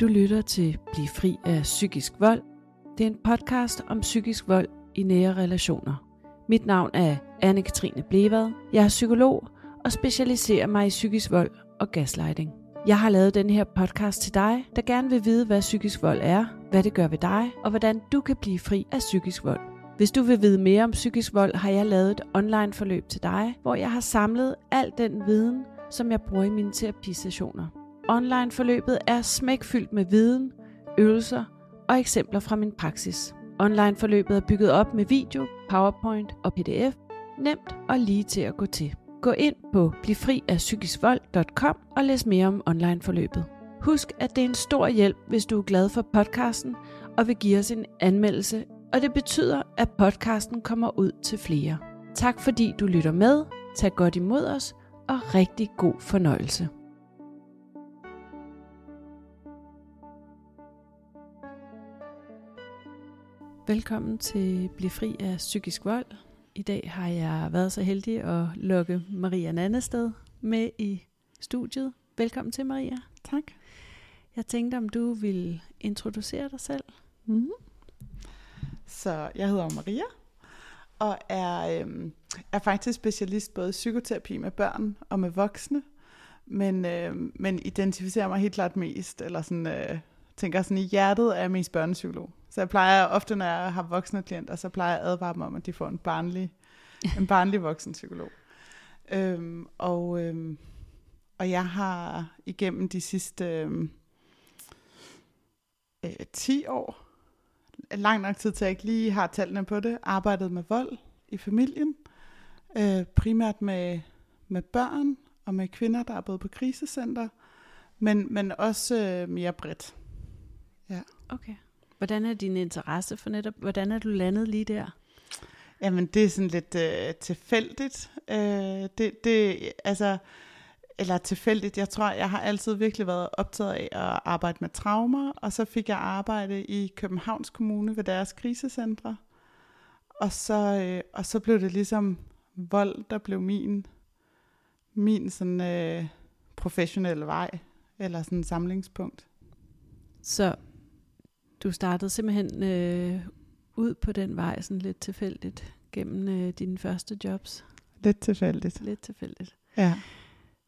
Du lytter til Bliv fri af psykisk vold. Det er en podcast om psykisk vold i nære relationer. Mit navn er Anne-Katrine Blevad. Jeg er psykolog og specialiserer mig i psykisk vold og gaslighting. Jeg har lavet den her podcast til dig, der gerne vil vide, hvad psykisk vold er, hvad det gør ved dig, og hvordan du kan blive fri af psykisk vold. Hvis du vil vide mere om psykisk vold, har jeg lavet et online forløb til dig, hvor jeg har samlet al den viden, som jeg bruger i mine terapisessioner. Online forløbet er smækfyldt med viden, øvelser og eksempler fra min praksis. Online forløbet er bygget op med video, PowerPoint og PDF. Nemt og lige til at gå til. Gå ind på blivfriafpsykiskvold.com og læs mere om online forløbet. Husk, at det er en stor hjælp, hvis du er glad for podcasten og vil give os en anmeldelse, og det betyder, at podcasten kommer ud til flere. Tak fordi du lytter med, tag godt imod os og rigtig god fornøjelse. Velkommen til Bliv fri af psykisk vold. I dag har jeg været så heldig at lukke Maria Nannested med i studiet. Velkommen til, Maria. Tak. Jeg tænkte, om du vil introducere dig selv. Mm. Så jeg hedder Maria, og er, øhm, er faktisk specialist både i psykoterapi med børn og med voksne, men, øhm, men identificerer mig helt klart mest, eller sådan, øh, tænker sådan i hjertet er mest børnepsykolog. Så jeg plejer ofte, når jeg har voksne klienter, så plejer jeg at advare dem om, at de får en barnlig, en barnlig voksen psykolog. Øhm, og, øhm, og jeg har igennem de sidste øhm, øh, 10 år, lang nok tid til, at jeg ikke lige har tallene på det, arbejdet med vold i familien. Øh, primært med, med børn og med kvinder, der er både på krisecenter, men, men også øh, mere bredt. Ja. Okay. Hvordan er din interesse for netop, hvordan er du landet lige der? Jamen, det er sådan lidt øh, tilfældigt. Øh, det, det, altså, eller tilfældigt, jeg tror, jeg har altid virkelig været optaget af at arbejde med traumer, og så fik jeg arbejde i Københavns Kommune ved deres krisecentre. Og så, øh, og så blev det ligesom vold, der blev min, min sådan, øh, professionelle vej, eller sådan samlingspunkt. Så du startede simpelthen øh, ud på den vej sådan lidt tilfældigt gennem øh, dine første jobs? Lidt tilfældigt. Lidt tilfældigt. Ja.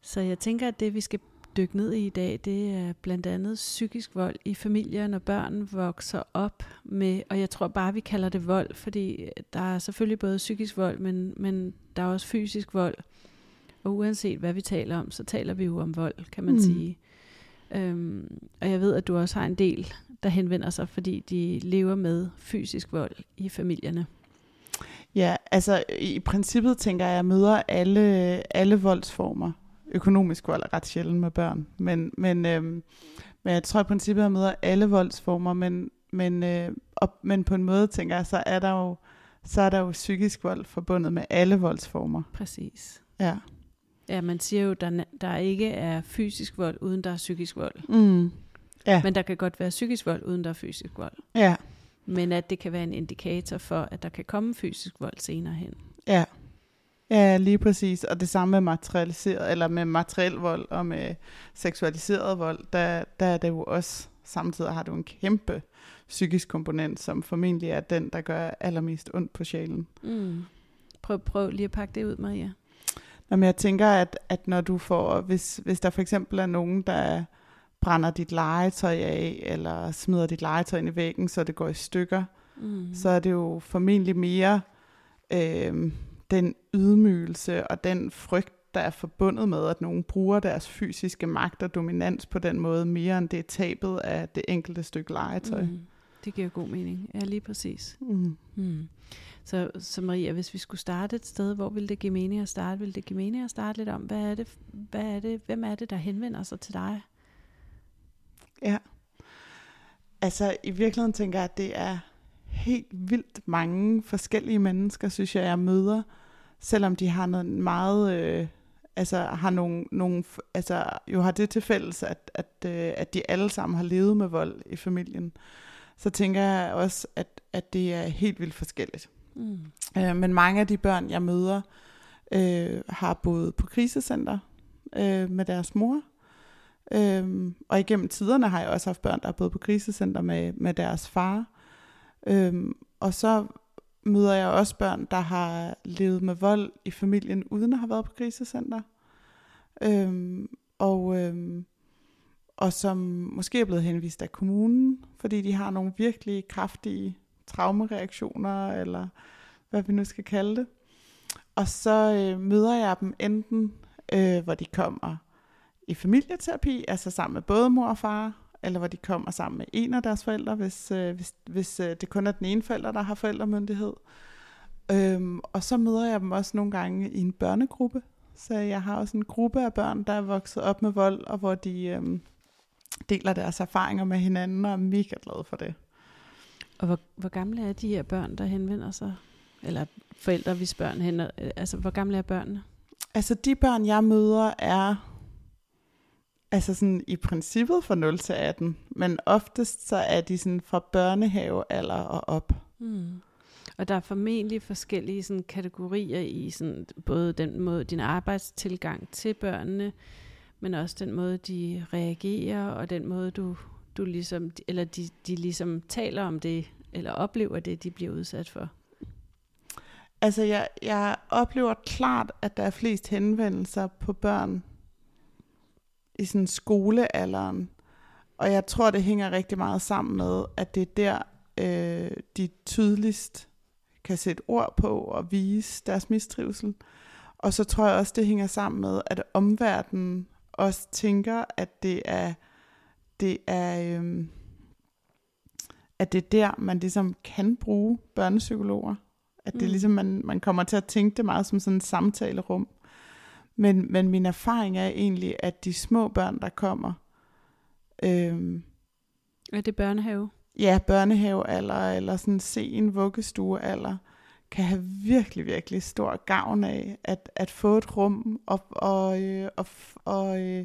Så jeg tænker, at det vi skal dykke ned i i dag, det er blandt andet psykisk vold i familier, når børn vokser op med, og jeg tror bare, vi kalder det vold, fordi der er selvfølgelig både psykisk vold, men, men der er også fysisk vold. Og uanset hvad vi taler om, så taler vi jo om vold, kan man mm. sige. Øhm, og jeg ved, at du også har en del, der henvender sig, fordi de lever med fysisk vold i familierne. Ja, altså i princippet tænker jeg, at jeg møder alle, alle voldsformer. Økonomisk vold er ret sjældent med børn, men, men, øhm, men jeg tror i princippet, at jeg møder alle voldsformer, men, men, øh, op, men på en måde tænker jeg, så er der jo så er der jo psykisk vold forbundet med alle voldsformer. Præcis. Ja. Ja, man siger jo, der, der ikke er fysisk vold, uden der er psykisk vold. Mm. Ja. Men der kan godt være psykisk vold, uden der er fysisk vold. Ja. Men at det kan være en indikator for, at der kan komme fysisk vold senere hen. Ja. Ja, lige præcis. Og det samme med materialiseret, eller med materiel vold og med seksualiseret vold, der, der er det jo også, samtidig har du en kæmpe psykisk komponent, som formentlig er den, der gør allermest ondt på sjælen. Mm. Prøv, prøv lige at pakke det ud, Maria. Nå, men jeg tænker, at, at når du får, hvis, hvis der for eksempel er nogen, der brænder dit legetøj af, eller smider dit legetøj ind i væggen, så det går i stykker, mm. så er det jo formentlig mere øh, den ydmygelse og den frygt, der er forbundet med, at nogen bruger deres fysiske magt og dominans på den måde, mere end det er tabet af det enkelte stykke legetøj. Mm. Det giver god mening. Ja, lige præcis. Mm. Mm. Så, så Maria, hvis vi skulle starte et sted, hvor ville det give mening at starte? Ville det give mening at starte lidt om, hvad er det, hvad er det, hvem er det, der henvender sig til dig? Ja. Altså, i virkeligheden tænker jeg, at det er helt vildt mange forskellige mennesker, synes jeg, jeg møder, selvom de har noget meget, øh, altså har nogle, nogle, altså jo har det til fælles, at, at, øh, at de alle sammen har levet med vold i familien, så tænker jeg også, at, at det er helt vildt forskelligt. Mm. Øh, men mange af de børn, jeg møder, øh, har boet på krisecenter øh, med deres mor, Øhm, og igennem tiderne har jeg også haft børn, der er boet på krisecenter med, med deres far. Øhm, og så møder jeg også børn, der har levet med vold i familien, uden at have været på krisecenter. Øhm, og, øhm, og som måske er blevet henvist af kommunen, fordi de har nogle virkelig kraftige traumereaktioner, eller hvad vi nu skal kalde det. Og så øh, møder jeg dem enten, øh, hvor de kommer i familieterapi, altså sammen med både mor og far, eller hvor de kommer sammen med en af deres forældre, hvis, øh, hvis, hvis øh, det kun er den ene forælder, der har forældremyndighed. Øhm, og så møder jeg dem også nogle gange i en børnegruppe. Så jeg har også en gruppe af børn, der er vokset op med vold, og hvor de øhm, deler deres erfaringer med hinanden, og er mega glade for det. Og hvor, hvor gamle er de her børn, der henvender sig? Eller forældre, hvis børn henvender Altså, hvor gamle er børnene? Altså, de børn, jeg møder, er altså sådan i princippet fra 0 til 18, men oftest så er de sådan fra børnehavealder og op. Mm. Og der er formentlig forskellige sådan, kategorier i sådan, både den måde, din arbejdstilgang til børnene, men også den måde, de reagerer, og den måde, du, du ligesom, eller de, de ligesom taler om det, eller oplever det, de bliver udsat for. Altså, jeg, jeg oplever klart, at der er flest henvendelser på børn i sådan skolealderen. Og jeg tror, det hænger rigtig meget sammen med, at det er der, øh, de tydeligst kan sætte ord på og vise deres mistrivsel. Og så tror jeg også, det hænger sammen med, at omverdenen også tænker, at det er, det er, øhm, at det er der, man ligesom kan bruge børnepsykologer. At det mm. ligesom, man, man kommer til at tænke det meget som sådan et samtalerum. Men, men min erfaring er egentlig, at de små børn, der kommer... Øhm, er det børnehave? Ja, børnehave eller, eller sådan sen vuggestue eller kan have virkelig, virkelig stor gavn af at, at få et rum og, og, øh, og, og, øh,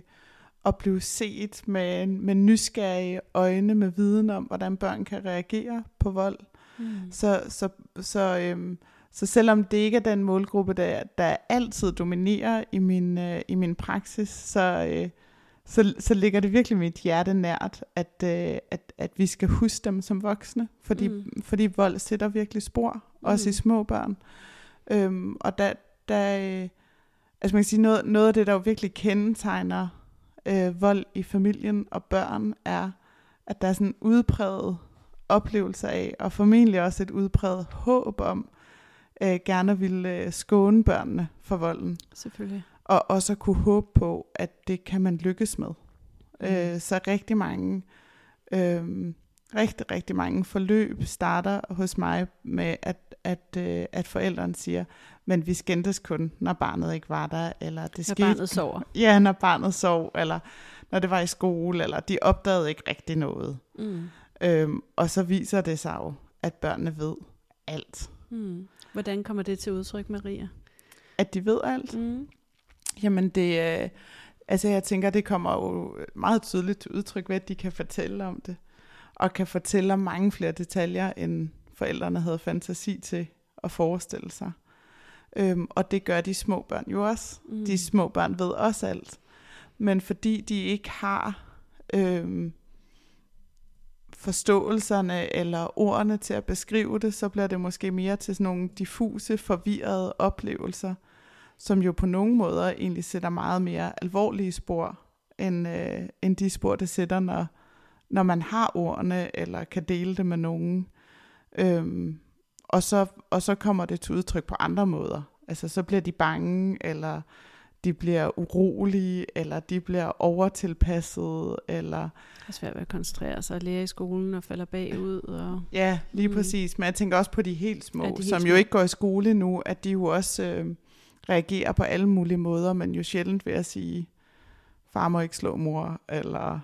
og blive set med, med nysgerrige øjne, med viden om, hvordan børn kan reagere på vold. Mm. Så, så, så, øhm, så selvom det ikke er den målgruppe, der, der altid dominerer i min, øh, i min praksis, så, øh, så, så ligger det virkelig mit hjerte nært, at, øh, at, at vi skal huske dem som voksne, fordi, mm. fordi vold sætter virkelig spor, mm. også i små børn. Øhm, og der, der øh, altså man kan sige, noget, noget af det, der jo virkelig kendetegner øh, vold i familien og børn, er, at der er sådan en udpræget oplevelse af, og formentlig også et udpræget håb om, øh, gerne ville øh, skåne børnene for volden. Selvfølgelig. Og også kunne håbe på, at det kan man lykkes med. Mm. Øh, så rigtig mange, øh, rigtig, rigtig mange forløb starter hos mig med, at, at, øh, at forældrene siger, men vi skændtes kun, når barnet ikke var der. Eller det når skete, barnet sover. Ja, når barnet sov, eller når det var i skole, eller de opdagede ikke rigtig noget. Mm. Øhm, og så viser det sig jo, at børnene ved alt. Mm. Hvordan kommer det til udtryk, Maria? At de ved alt? Mm. Jamen det, øh, altså jeg tænker, det kommer jo meget tydeligt til udtryk ved, at de kan fortælle om det. Og kan fortælle om mange flere detaljer, end forældrene havde fantasi til at forestille sig. Øhm, og det gør de små børn jo også. Mm. De små børn ved også alt. Men fordi de ikke har øhm, forståelserne eller ordene til at beskrive det, så bliver det måske mere til sådan nogle diffuse, forvirrede oplevelser, som jo på nogle måder egentlig sætter meget mere alvorlige spor, end, øh, end de spor, det sætter, når, når man har ordene, eller kan dele det med nogen. Øhm, og, så, og så kommer det til udtryk på andre måder. Altså så bliver de bange, eller de bliver urolige, eller de bliver overtilpasset, eller... Det er svært at koncentrere sig og lære i skolen og falder bagud. Og... Ja, lige mm. præcis. Men jeg tænker også på de helt små, ja, de helt som små. jo ikke går i skole nu, at de jo også øh, reagerer på alle mulige måder, men jo sjældent vil jeg sige, far må ikke slå mor, eller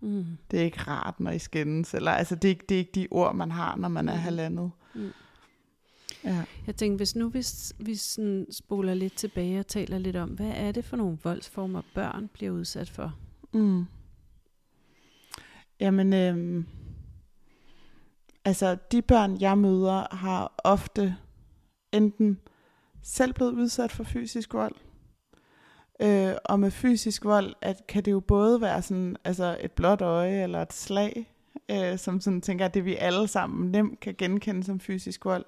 mm. det er ikke rart, når I skændes, eller altså det er, ikke, det er ikke de ord, man har, når man er mm. halvandet. Mm. Ja. Jeg tænker, hvis nu vi, vi sådan spoler lidt tilbage og taler lidt om, hvad er det for nogle voldsformer, børn bliver udsat for? Mm. Jamen, øhm, altså de børn, jeg møder, har ofte enten selv blevet udsat for fysisk vold, Øh, og med fysisk vold, at kan det jo både være sådan, altså et blåt øje eller et slag, øh, som sådan tænker, at det vi alle sammen nemt kan genkende som fysisk vold.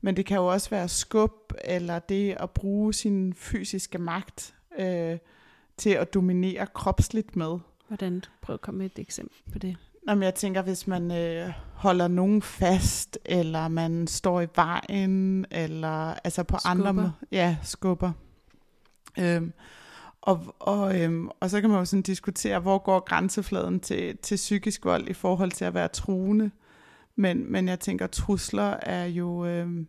Men det kan jo også være skub, eller det at bruge sin fysiske magt øh, til at dominere kropsligt med. Hvordan? Prøv at komme med et eksempel på det. Jamen, jeg tænker, hvis man øh, holder nogen fast, eller man står i vejen, eller altså på Skubber. andre må- Ja, skubber. Øhm, og, og, øhm, og så kan man jo sådan diskutere, hvor går grænsefladen til, til psykisk vold i forhold til at være truende. Men, men jeg tænker, trusler er jo øhm,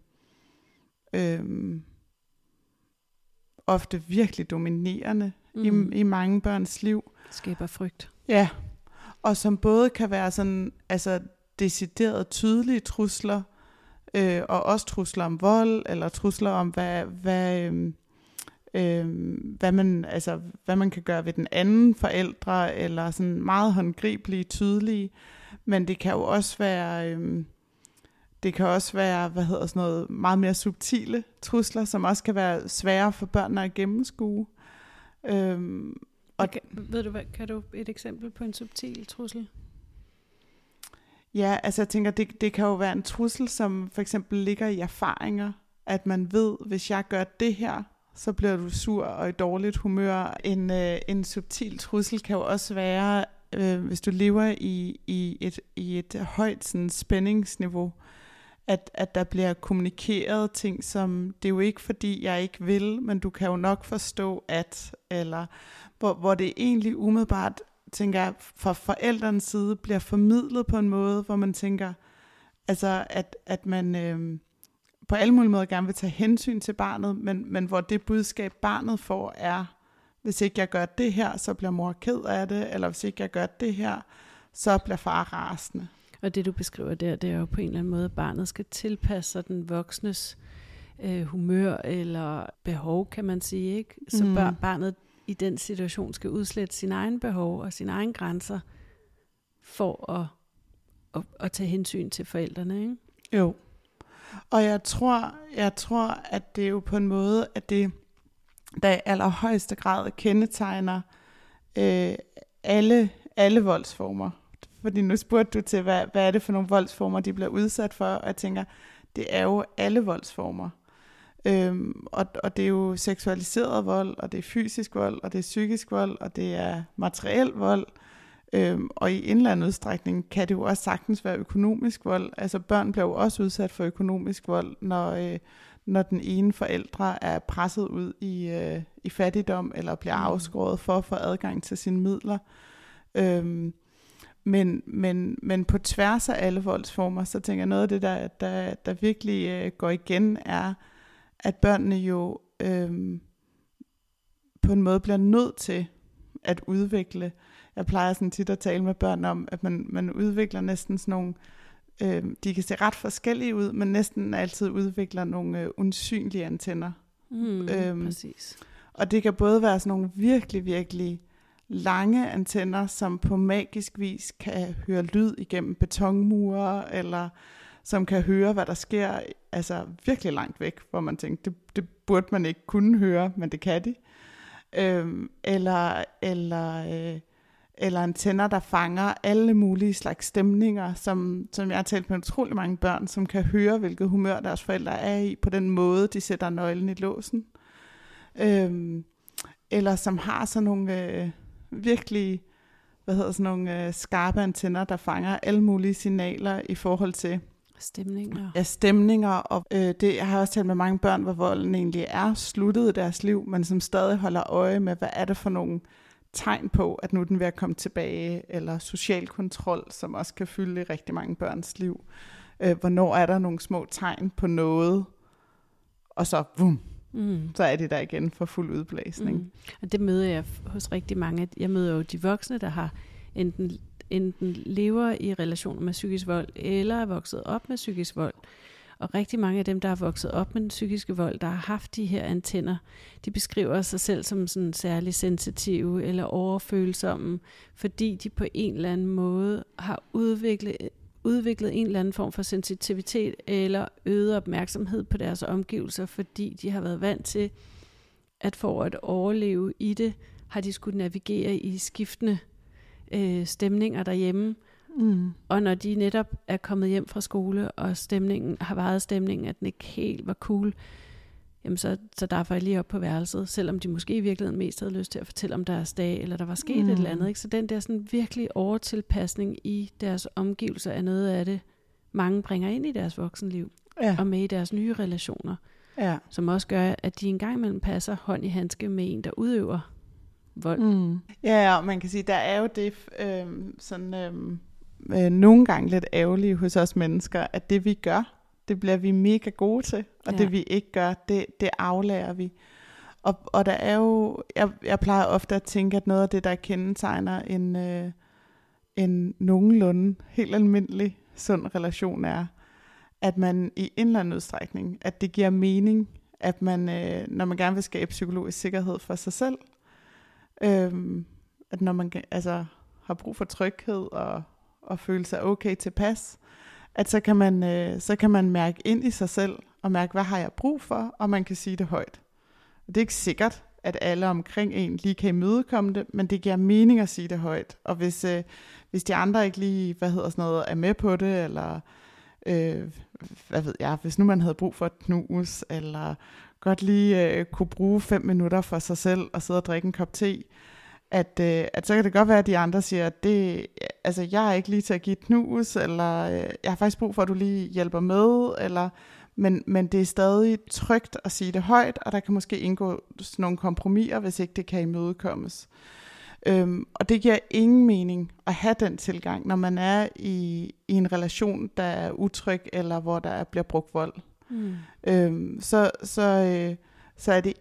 øhm, ofte virkelig dominerende mm. i, i mange børns liv. Skaber frygt. Ja, og som både kan være sådan, altså decideret tydelige trusler, øh, og også trusler om vold, eller trusler om, hvad, hvad, øh, øh, hvad, man, altså, hvad man kan gøre ved den anden forældre, eller sådan meget håndgribelige, tydelige. Men det kan jo også være, øh, det kan også være, hvad hedder sådan noget, meget mere subtile trusler, som også kan være svære for børnene at gennemskue. Øh, og kan, ved du hvad, kan du et eksempel på en subtil trussel? Ja, altså jeg tænker, det, det kan jo være en trussel, som for eksempel ligger i erfaringer, at man ved, hvis jeg gør det her, så bliver du sur og i dårligt humør. En, øh, en subtil trussel kan jo også være, øh, hvis du lever i, i, et, i et højt sådan, spændingsniveau, at, at der bliver kommunikeret ting, som det er jo ikke fordi, jeg ikke vil, men du kan jo nok forstå at, eller hvor, hvor det egentlig umiddelbart tænker jeg, fra forældrenes side bliver formidlet på en måde, hvor man tænker, altså at, at man øh, på alle mulige måder gerne vil tage hensyn til barnet, men, men hvor det budskab, barnet får, er, hvis ikke jeg gør det her, så bliver mor ked af det, eller hvis ikke jeg gør det her, så bliver far rasende. Og det du beskriver der, det er jo på en eller anden måde, at barnet skal tilpasse sig den voksnes øh, humør eller behov, kan man sige. ikke? Så Mm. mm. barnet i den situation skal udslette sine egne behov og sine egne grænser for at, at, at tage hensyn til forældrene. Ikke? Jo. Og jeg tror, jeg tror, at det er jo på en måde, at det der i allerhøjeste grad kendetegner øh, alle, alle voldsformer. Fordi nu spurgte du til, hvad, hvad er det for nogle voldsformer, de bliver udsat for, og jeg tænker, det er jo alle voldsformer. Øhm, og, og det er jo seksualiseret vold, og det er fysisk vold, og det er psykisk vold, og det er materiel vold. Øhm, og i en eller anden udstrækning kan det jo også sagtens være økonomisk vold. Altså børn bliver jo også udsat for økonomisk vold, når, øh, når den ene forældre er presset ud i, øh, i fattigdom, eller bliver Mm. afskåret for at få adgang til sine midler. Øhm, men, men, men på tværs af alle voldsformer, så tænker jeg, noget af det, der, der, der virkelig øh, går igen, er, at børnene jo øhm, på en måde bliver nødt til at udvikle. Jeg plejer sådan tit at tale med børn om, at man, man udvikler næsten sådan nogle, øh, de kan se ret forskellige ud, men næsten altid udvikler nogle øh, usynlige antenner. Mm, øhm. Præcis. Og det kan både være sådan nogle virkelig, virkelig lange antenner, som på magisk vis kan høre lyd igennem betonmure, eller som kan høre, hvad der sker, altså virkelig langt væk, hvor man tænker, det, det burde man ikke kunne høre, men det kan de. Øhm, eller, eller, øh, eller antenner, der fanger alle mulige slags stemninger, som, som jeg har talt med utrolig mange børn, som kan høre, hvilket humør deres forældre er i, på den måde, de sætter nøglen i låsen. Øhm, eller som har sådan nogle øh, virkelig, hvad hedder sådan nogle øh, skarpe antenner, der fanger alle mulige signaler i forhold til Stemninger. ja, stemninger. Og øh, det, jeg har også talt med mange børn, hvor volden egentlig er sluttet i deres liv, men som stadig holder øje med, hvad er det for nogle tegn på, at nu er den ved at komme tilbage, eller social kontrol, som også kan fylde i rigtig mange børns liv. Øh, hvornår er der nogle små tegn på noget, og så, vum, Mm. så er det der igen for fuld udblæsning. Mm. Og det møder jeg hos rigtig mange. Jeg møder jo de voksne, der har enten, enten lever i relationer med psykisk vold, eller er vokset op med psykisk vold. Og rigtig mange af dem, der er vokset op med den psykiske vold, der har haft de her antenner, de beskriver sig selv som sådan særlig sensitive eller overfølsomme, fordi de på en eller anden måde har udviklet, udviklet en eller anden form for sensitivitet eller øget opmærksomhed på deres omgivelser, fordi de har været vant til at for at overleve i det, har de skulle navigere i skiftende øh, stemninger derhjemme. Mm. Og når de netop er kommet hjem fra skole, og stemningen har varet stemningen, at den ikke helt var cool, jamen så, så derfor jeg lige op på værelset, selvom de måske i virkeligheden mest havde lyst til at fortælle om deres dag, eller der var sket mm. et eller andet. Ikke? Så den der sådan virkelig overtilpasning i deres omgivelser er noget af det, mange bringer ind i deres voksenliv, Ja. og med i deres nye relationer, ja. som også gør, at de engang imellem passer hånd i handske med en, der udøver vold. Mm. Ja, ja, og man kan sige, der er jo det øh, sådan øh, øh, nogle gange lidt ærgerlige hos os mennesker, at det vi gør, det bliver vi mega gode til, og Ja. det vi ikke gør, det, det aflærer vi. Og, og der er jo, jeg, jeg plejer ofte at tænke, at noget af det, der kendetegner en, øh, en nogenlunde helt almindelig sund relation er, at man i en eller anden udstrækning, at det giver mening, at man, øh, når man gerne vil skabe psykologisk sikkerhed for sig selv, øhm, at når man altså, har brug for tryghed og, og føle sig okay tilpas, at så kan, man, øh, så kan man mærke ind i sig selv og mærke, hvad har jeg brug for, og man kan sige det højt. Og det er ikke sikkert, at alle omkring en lige kan imødekomme det, men det giver mening at sige det højt. Og hvis, øh, hvis de andre ikke lige, hvad hedder sådan noget, er med på det, eller øh, hvad ved jeg, hvis nu man havde brug for et knus, eller godt lige øh, kunne bruge fem minutter for sig selv og sidde og drikke en kop te, at, øh, at så kan det godt være, at de andre siger, at det, altså, jeg er ikke lige til at give et knus, eller øh, jeg har faktisk brug for, at du lige hjælper med, eller, men, men det er stadig trygt at sige det højt, og der kan måske indgå sådan nogle kompromiser, hvis ikke det kan imødekommes. Øhm, og det giver ingen mening at have den tilgang, når man er i, i en relation, der er utryg, eller hvor der er, bliver brugt vold. Mm. Øhm, så, så, øh, så er det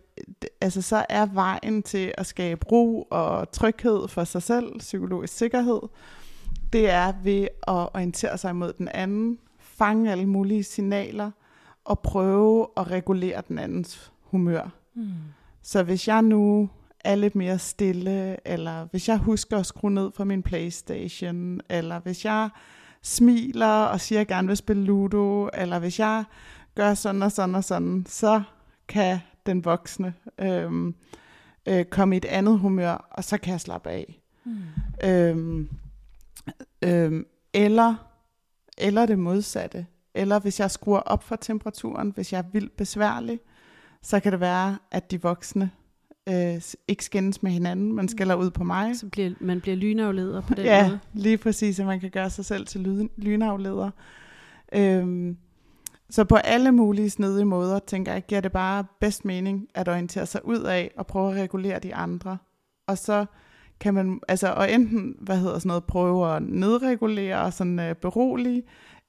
altså så er vejen til at skabe ro og tryghed for sig selv, psykologisk sikkerhed, det er ved at orientere sig mod den anden, fange alle mulige signaler og prøve at regulere den andens humør. Mm. Så hvis jeg nu er lidt mere stille, eller hvis jeg husker at skrue ned for min Playstation, eller hvis jeg smiler og siger, at jeg gerne vil spille Ludo, eller hvis jeg gør sådan og sådan og sådan, så kan den voksne øhm, øh, komme i et andet humør, og så kan jeg slappe af. Mm. Øhm, øhm, eller, eller det modsatte. Eller hvis jeg skruer op for temperaturen, hvis jeg er vildt besværlig, så kan det være, at de voksne øh, ikke skændes med hinanden, men skælder ud på mig. Så bliver, man bliver lynafleder på den ja, måde. lige præcis, at man kan gøre sig selv til lyn- lynafleder. Øhm, så på alle mulige snedige måder, tænker jeg, giver det bare bedst mening at orientere sig ud af og prøve at regulere de andre. Og så kan man, altså, og enten, hvad hedder sådan noget, prøve at nedregulere og sådan øh, berolige,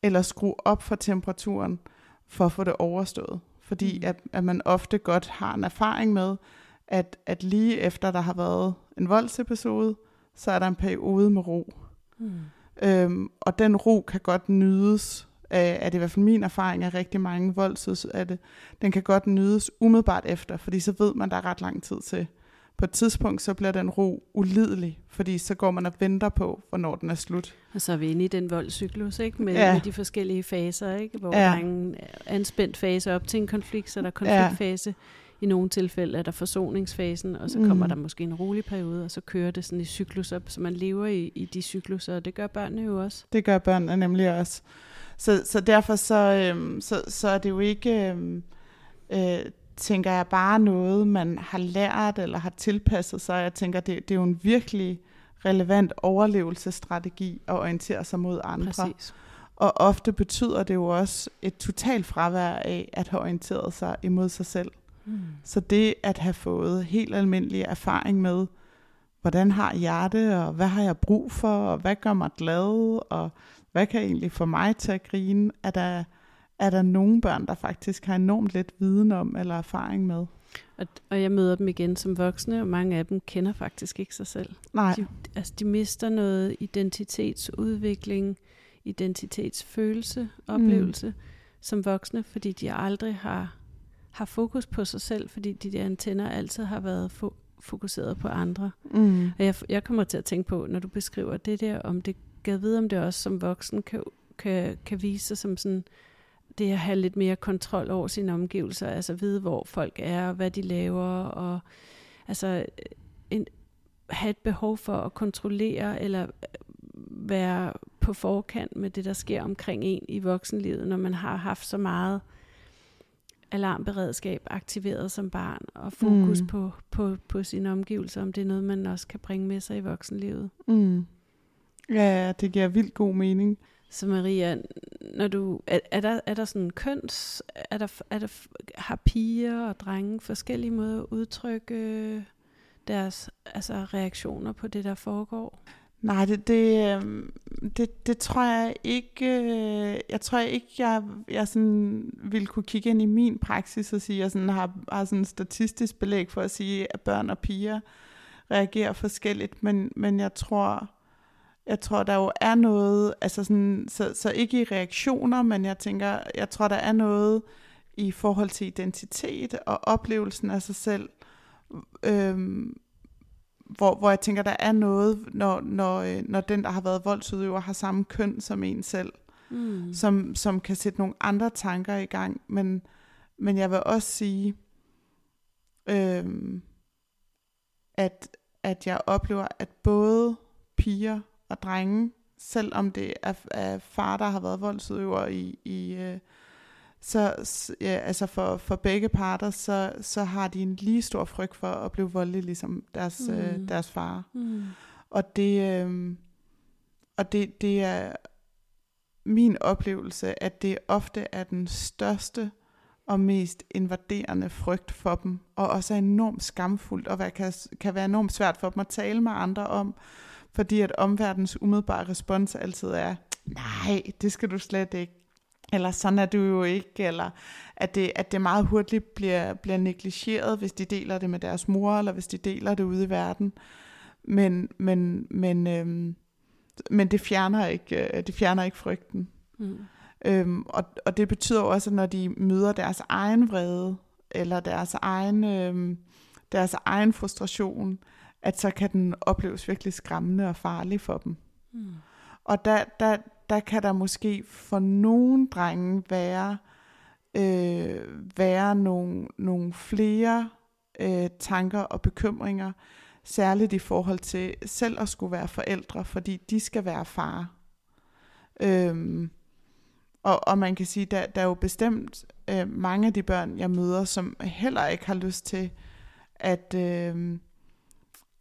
eller skrue op for temperaturen for at få det overstået. Fordi Mm. at, at man ofte godt har en erfaring med, at, at lige efter der har været en voldsepisode, så er der en periode med ro. Mm. Øhm, og den ro kan godt nydes, er det i hvert fald min erfaring af rigtig mange voldsuds, at det, den kan godt nydes umiddelbart efter, fordi så ved man, der er ret lang tid til. På et tidspunkt, så bliver den ro ulidelig, fordi så går man og venter på, hvornår den er slut. Og så er vi inde i den voldscyklus, ikke? Med, Ja. med de forskellige faser, ikke? Hvor Ja. der er en anspændt fase op til en konflikt, så er der konfliktfase. Ja. I nogle tilfælde er der forsoningsfasen, og så Mm. kommer der måske en rolig periode, og så kører det sådan i cykluser, så man lever i, i de cykluser, og det gør børnene jo også. Det gør børnene nemlig også. Så, så derfor så, øhm, så, så er det jo ikke, øhm, øh, tænker jeg, bare noget, man har lært eller har tilpasset sig. Jeg tænker, det, det er jo en virkelig relevant overlevelsesstrategi at orientere sig mod andre. Præcis. Og ofte betyder det jo også et totalt fravær af at have orienteret sig imod sig selv. Mm. Så det at have fået helt almindelig erfaring med, hvordan har jeg det, og hvad har jeg brug for, og hvad gør mig glad, og hvad kan egentlig få mig til at grine, er der, er der nogle børn, der faktisk har enormt lidt viden om eller erfaring med. Og, og jeg møder dem igen som voksne, og mange af dem kender faktisk ikke sig selv. Nej, De, altså, de mister noget identitetsudvikling, identitetsfølelse, oplevelse mm. som voksne, fordi de aldrig har, har fokus på sig selv, fordi de der antenner altid har været fo- fokuseret på andre. mm. Og jeg, jeg kommer til at tænke på, når du beskriver det der, om det gav videre, om det også som voksen kan, kan, kan vise sig som sådan det at have lidt mere kontrol over sine omgivelser, altså vide, hvor folk er, og hvad de laver, og altså en, have et behov for at kontrollere, eller være på forkant med det, der sker omkring en i voksenlivet, når man har haft så meget alarmberedskab aktiveret som barn, og fokus mm. på, på, på sine omgivelser, om det er noget, man også kan bringe med sig i voksenlivet. Mm. Ja, det giver vildt god mening. Så Maria, når du, er, er, der, er der sådan køns, er der, er der, har piger og drenge forskellige måder at udtrykke deres altså reaktioner på det, der foregår? Nej, det, det, øhm, det, det tror jeg ikke. Øh, jeg tror ikke, jeg, jeg sådan vil kunne kigge ind i min praksis og sige, at jeg sådan har, har sådan statistisk belæg for at sige, at børn og piger reagerer forskelligt. Men, men jeg tror, jeg tror, der jo er noget, altså sådan, så, så ikke i reaktioner, men jeg tænker, jeg tror, der er noget i forhold til identitet og oplevelsen af sig selv, øhm, hvor, hvor jeg tænker, der er noget, når, når, øh, når den, der har været voldsudøver, har samme køn som en selv, mm. som, som kan sætte nogle andre tanker i gang. Men, men jeg vil også sige, øhm, at, at jeg oplever, at både piger og drenge, selvom det er, er far, der har været voldsudøver i, i øh, så ja, altså for, for begge parter, så, så har de en lige stor frygt for at blive voldelig, ligesom deres, mm. øh, deres far. Mm. Og det, øh, og det, det er min oplevelse, at det ofte er den største og mest invaderende frygt for dem, og også er enormt skamfuldt, og hvad kan, kan være enormt svært for dem at tale med andre om, fordi at omverdens umiddelbare respons altid er, nej, det skal du slet ikke, eller sådan er du jo ikke, eller at det, at det meget hurtigt bliver, bliver negligeret, hvis de deler det med deres mor, eller hvis de deler det ude i verden. Men, men, men, øhm, men det, fjerner ikke, øh, det fjerner ikke frygten. Mm. Øhm, og, og det betyder også, at når de møder deres egen vrede, eller deres egen, øhm, deres egen frustration, at så kan den opleves virkelig skræmmende og farlig for dem. Mm. Og der, der, der kan der måske for nogle drenge være, øh, være nogle, nogle flere øh, tanker og bekymringer, særligt i forhold til selv at skulle være forældre, fordi de skal være far. Øhm, og, og man kan sige, der, der er jo bestemt øh, mange af de børn, jeg møder, som heller ikke har lyst til at, øh,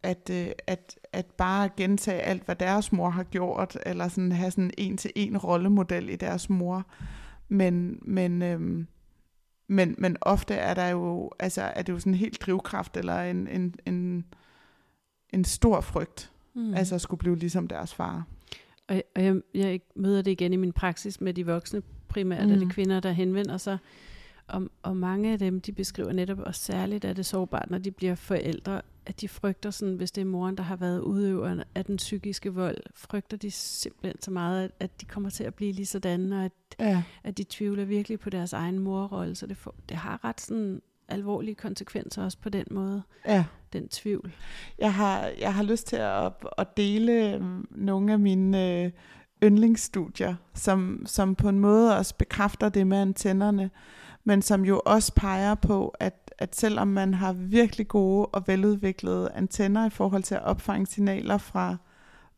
at, øh, at, at bare gentage alt, hvad deres mor har gjort, eller sådan have sådan en til en rollemodel i deres mor. Men, men, øhm, men, men ofte er der jo, altså er det jo sådan en helt drivkraft, eller en, en, en, en stor frygt, mm. altså at skulle blive ligesom deres far. Og, og jeg, jeg møder det igen i min praksis med de voksne, primært mm. er det kvinder, der henvender sig, og, og mange af dem, de beskriver netop også særligt, at det sårbart, når de bliver forældre, at de frygter sådan, hvis det er moren, der har været udøveren af den psykiske vold, frygter de simpelthen så meget, at, at de kommer til at blive lige sådan, og at, ja. at de tvivler virkelig på deres egen morrolle, så det, får, det har ret sådan alvorlige konsekvenser også på den måde, ja. den tvivl. Jeg har, jeg har lyst til at, at dele øhm, nogle af mine øh, yndlingsstudier, som, som på en måde også bekræfter det med antennerne, men som jo også peger på, at, at selvom man har virkelig gode og veludviklede antenner i forhold til at opfange signaler fra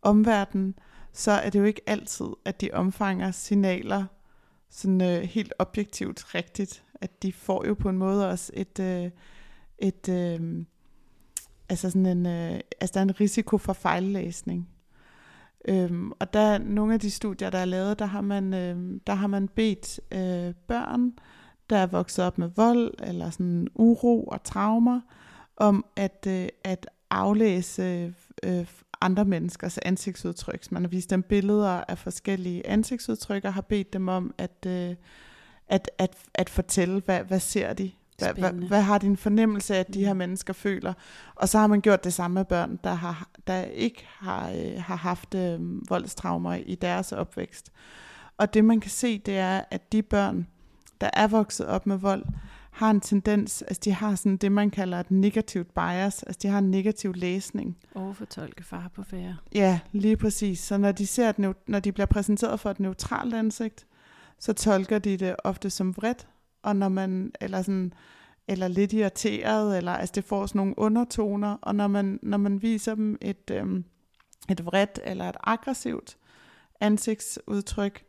omverdenen, så er det jo ikke altid, at de omfanger signaler sådan øh, helt objektivt rigtigt. At de får jo på en måde også et, øh, et øh, altså sådan en, øh, altså der er en risiko for fejllæsning. Øhm, og der nogle af de studier, der er lavet, der har man, øh, der har man bedt øh, børn der er vokset op med vold eller sådan uro og traumer, om at, øh, at aflæse øh, andre menneskers ansigtsudtryk. Så man har vist dem billeder af forskellige ansigtsudtryk og har bedt dem om at, øh, at, at, at fortælle, hvad, hvad ser de? Hvad, hvad, hvad har din fornemmelse af, at de her mm. mennesker føler? Og så har man gjort det samme med børn, der, har, der ikke har, øh, har haft øh, voldstraumer i deres opvækst. Og det man kan se, det er, at de børn, der er vokset op med vold, har en tendens, altså de har sådan det, man kalder et negativt bias, altså de har en negativ læsning. Overfortolke far på færre. Ja, lige præcis. Så når de, ser et, når de bliver præsenteret for et neutralt ansigt, så tolker de det ofte som vredt, og når man, eller sådan, eller lidt irriteret, eller altså det får sådan nogle undertoner, og når man, når man viser dem et, øhm, et vredt eller et aggressivt ansigtsudtryk,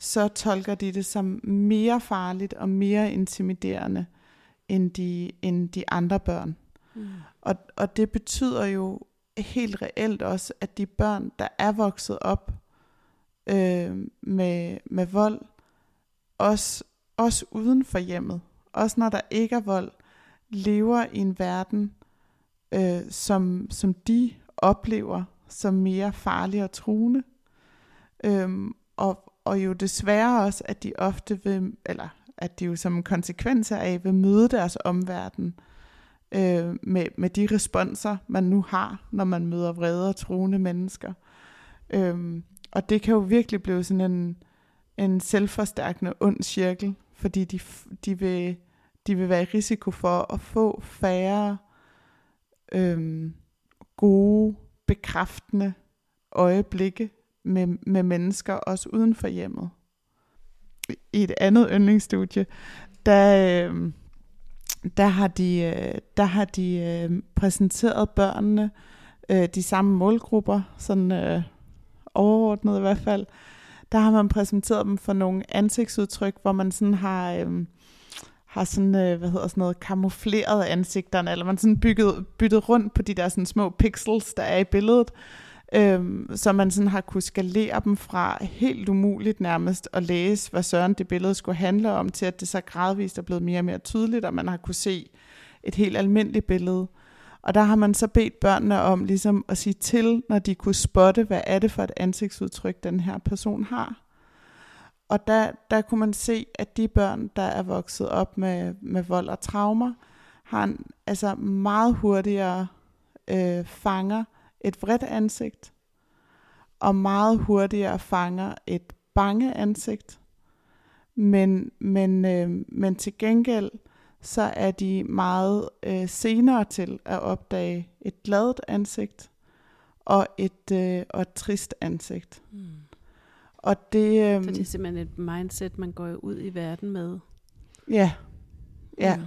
så tolker de det som mere farligt og mere intimiderende end de, end de andre børn. Mm. Og, og det betyder jo helt reelt også, at de børn, der er vokset op øh, med, med vold, også, også uden for hjemmet, også når der ikke er vold, lever i en verden, øh, som, som de oplever som mere farlig og truende. Øhm, og, og jo desværre også, at de ofte vil, eller at de jo som konsekvens af vil møde deres omverden øh, med, med de responser, man nu har, når man møder vrede og truende mennesker. Øh, og det kan jo virkelig blive sådan en, en selvforstærkende ond cirkel, fordi de, de, vil, de vil være i risiko for at få færre øh, gode, bekræftende øjeblikke med, med mennesker, også uden for hjemmet. I et andet yndlingsstudie, der, øh, der har de, øh, der har de øh, præsenteret børnene, øh, de samme målgrupper, sådan øh, overordnet i hvert fald, der har man præsenteret dem for nogle ansigtsudtryk, hvor man sådan har, øh, har sådan, øh, hvad hedder sådan noget, kamufleret ansigterne, eller man sådan bygget, byttet rundt på de der sådan små pixels, der er i billedet, Øhm, så man sådan har kunne skalere dem fra helt umuligt nærmest at læse, hvad søren det billede skulle handle om, til at det så gradvist er blevet mere og mere tydeligt, og man har kunne se et helt almindeligt billede. Og der har man så bedt børnene om ligesom at sige til, når de kunne spotte, hvad er det for et ansigtsudtryk, den her person har. Og der, der kunne man se, at de børn, der er vokset op med, med vold og traumer, har en, altså meget hurtigere øh, fanger et vredt ansigt, og meget hurtigere fanger et bange ansigt. Men, men, øh, men til gengæld, så er de meget øh, senere til at opdage et gladt ansigt og et, øh, og et trist ansigt. Mm. Og det, øh, så det er simpelthen et mindset, man går ud i verden med. Ja, ja. Mm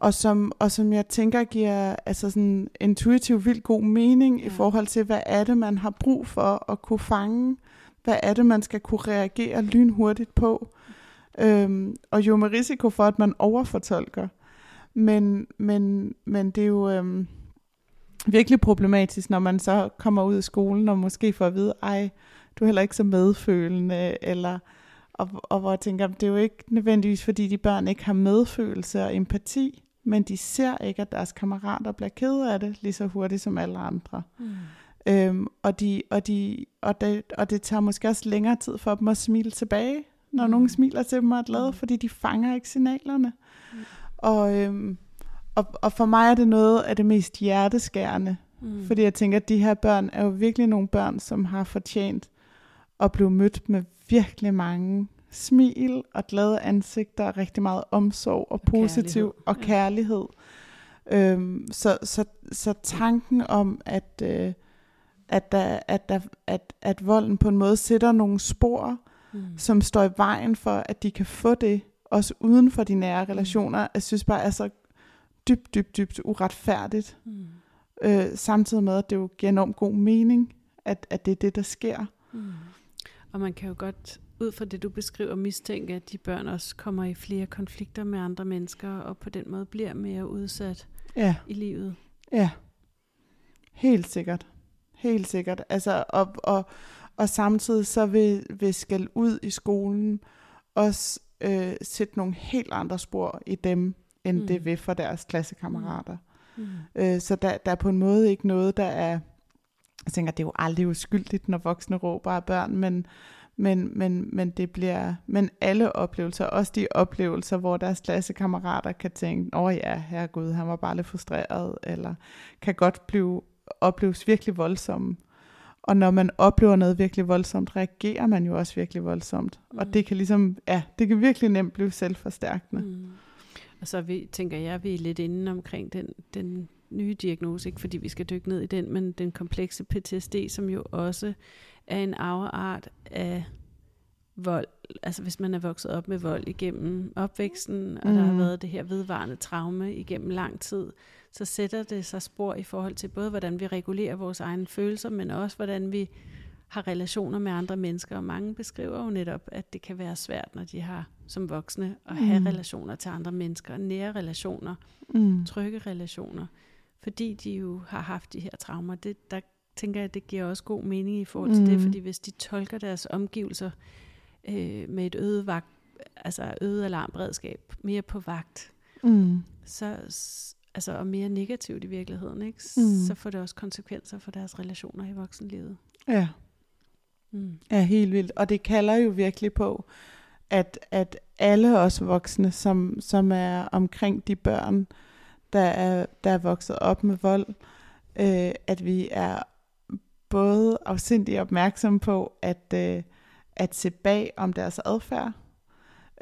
og som, og som jeg tænker giver altså sådan intuitivt vildt god mening ja. i forhold til, hvad er det, man har brug for at kunne fange, hvad er det, man skal kunne reagere lynhurtigt på, øhm, og jo med risiko for, at man overfortolker. Men, men, men det er jo øhm, virkelig problematisk, når man så kommer ud af skolen og måske får at vide, ej, du er heller ikke så medfølende, eller og, og hvor jeg tænker, det er jo ikke nødvendigvis, fordi de børn ikke har medfølelse og empati, men de ser ikke, at deres kammerater bliver kede af det lige så hurtigt som alle andre. Mm. Øhm, og, de, og, de, og, det, og det tager måske også længere tid for dem at smile tilbage, når mm. nogen smiler til dem og er glade, mm. fordi de fanger ikke signalerne. Mm. Og, øhm, og, og for mig er det noget af det mest hjerteskærende, mm. fordi jeg tænker, at de her børn er jo virkelig nogle børn, som har fortjent at blive mødt med virkelig mange smil og glade ansigter, og rigtig meget omsorg og positiv kærlighed. og kærlighed. Ja. Øhm, så, så, så tanken om, at, øh, at, der, at, der, at, at volden på en måde sætter nogle spor, mm. som står i vejen for, at de kan få det, også uden for de nære mm. relationer, jeg synes bare er så dybt, dybt, dybt uretfærdigt. Mm. Øh, samtidig med, at det jo giver enormt god mening, at, at det er det, der sker. Mm. Og man kan jo godt ud fra det, du beskriver, mistænke, at de børn også kommer i flere konflikter med andre mennesker, og på den måde bliver mere udsat ja. i livet. Ja, helt sikkert. Helt sikkert. Altså, og, og, og samtidig så vil, vil skal ud i skolen også øh, sætte nogle helt andre spor i dem, end mm. det vil for deres klassekammerater. Mm. Mm. Øh, så der, der er på en måde ikke noget, der er... Jeg tænker, det er jo aldrig uskyldigt, når voksne råber af børn, men, men, men, men det bliver, men alle oplevelser, også de oplevelser, hvor deres klassekammerater kan tænke, åh ja, herregud, han var bare lidt frustreret, eller kan godt blive, opleves virkelig voldsomme. Og når man oplever noget virkelig voldsomt, reagerer man jo også virkelig voldsomt. Mm. Og det kan ligesom, ja, det kan virkelig nemt blive selvforstærkende. Mm. Og så vi, tænker jeg, vi er lidt inde omkring den, den nye diagnose, ikke fordi vi skal dykke ned i den, men den komplekse PTSD, som jo også er en afart af vold, altså hvis man er vokset op med vold igennem opvæksten, og mm. der har Mm. været det her vedvarende traume igennem lang tid, så sætter det sig spor i forhold til både, hvordan vi regulerer vores egne følelser, men også, hvordan vi har relationer med andre mennesker. Og mange beskriver jo netop, at det kan være svært, når de har som voksne, at have Mm. relationer til andre mennesker, nære relationer, Mm. trygge relationer, fordi de jo har haft de her traumer. Det, der tænker jeg, det giver også god mening i forhold til mm. det, fordi hvis de tolker deres omgivelser øh, med et øget, vagt, altså øget alarmberedskab, mere på vagt, Mm. så, altså, og mere negativt i virkeligheden, ikke? Mm. så får det også konsekvenser for deres relationer i voksenlivet. Ja. Mm. Ja, helt vildt. Og det kalder jo virkelig på, at, at alle os voksne, som, som er omkring de børn, der er, der er vokset op med vold, øh, at vi er både afsindig opmærksomme på at, øh, at se bag om deres adfærd,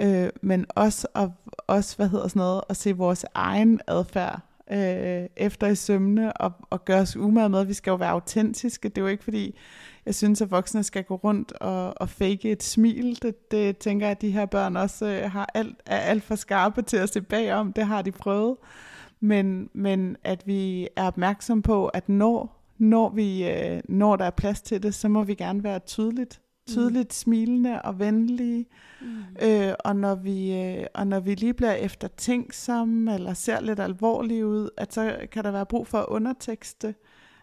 øh, men også, at, også, hvad hedder sådan noget, at se vores egen adfærd øh, efter i sømne og, og gøre os umage med, vi skal jo være autentiske. Det er jo ikke fordi, jeg synes, at voksne skal gå rundt og, og fake et smil. Det, det tænker jeg, at de her børn også øh, har alt, er alt for skarpe til at se bagom. Det har de prøvet. Men, men at vi er opmærksom på, at når, når, vi, øh, når der er plads til det, så må vi gerne være tydeligt, tydeligt smilende og venlige. Mm. Øh, og, når vi, øh, og når vi lige bliver eftertænksomme, eller ser lidt alvorlige ud, at så kan der være brug for at undertekste.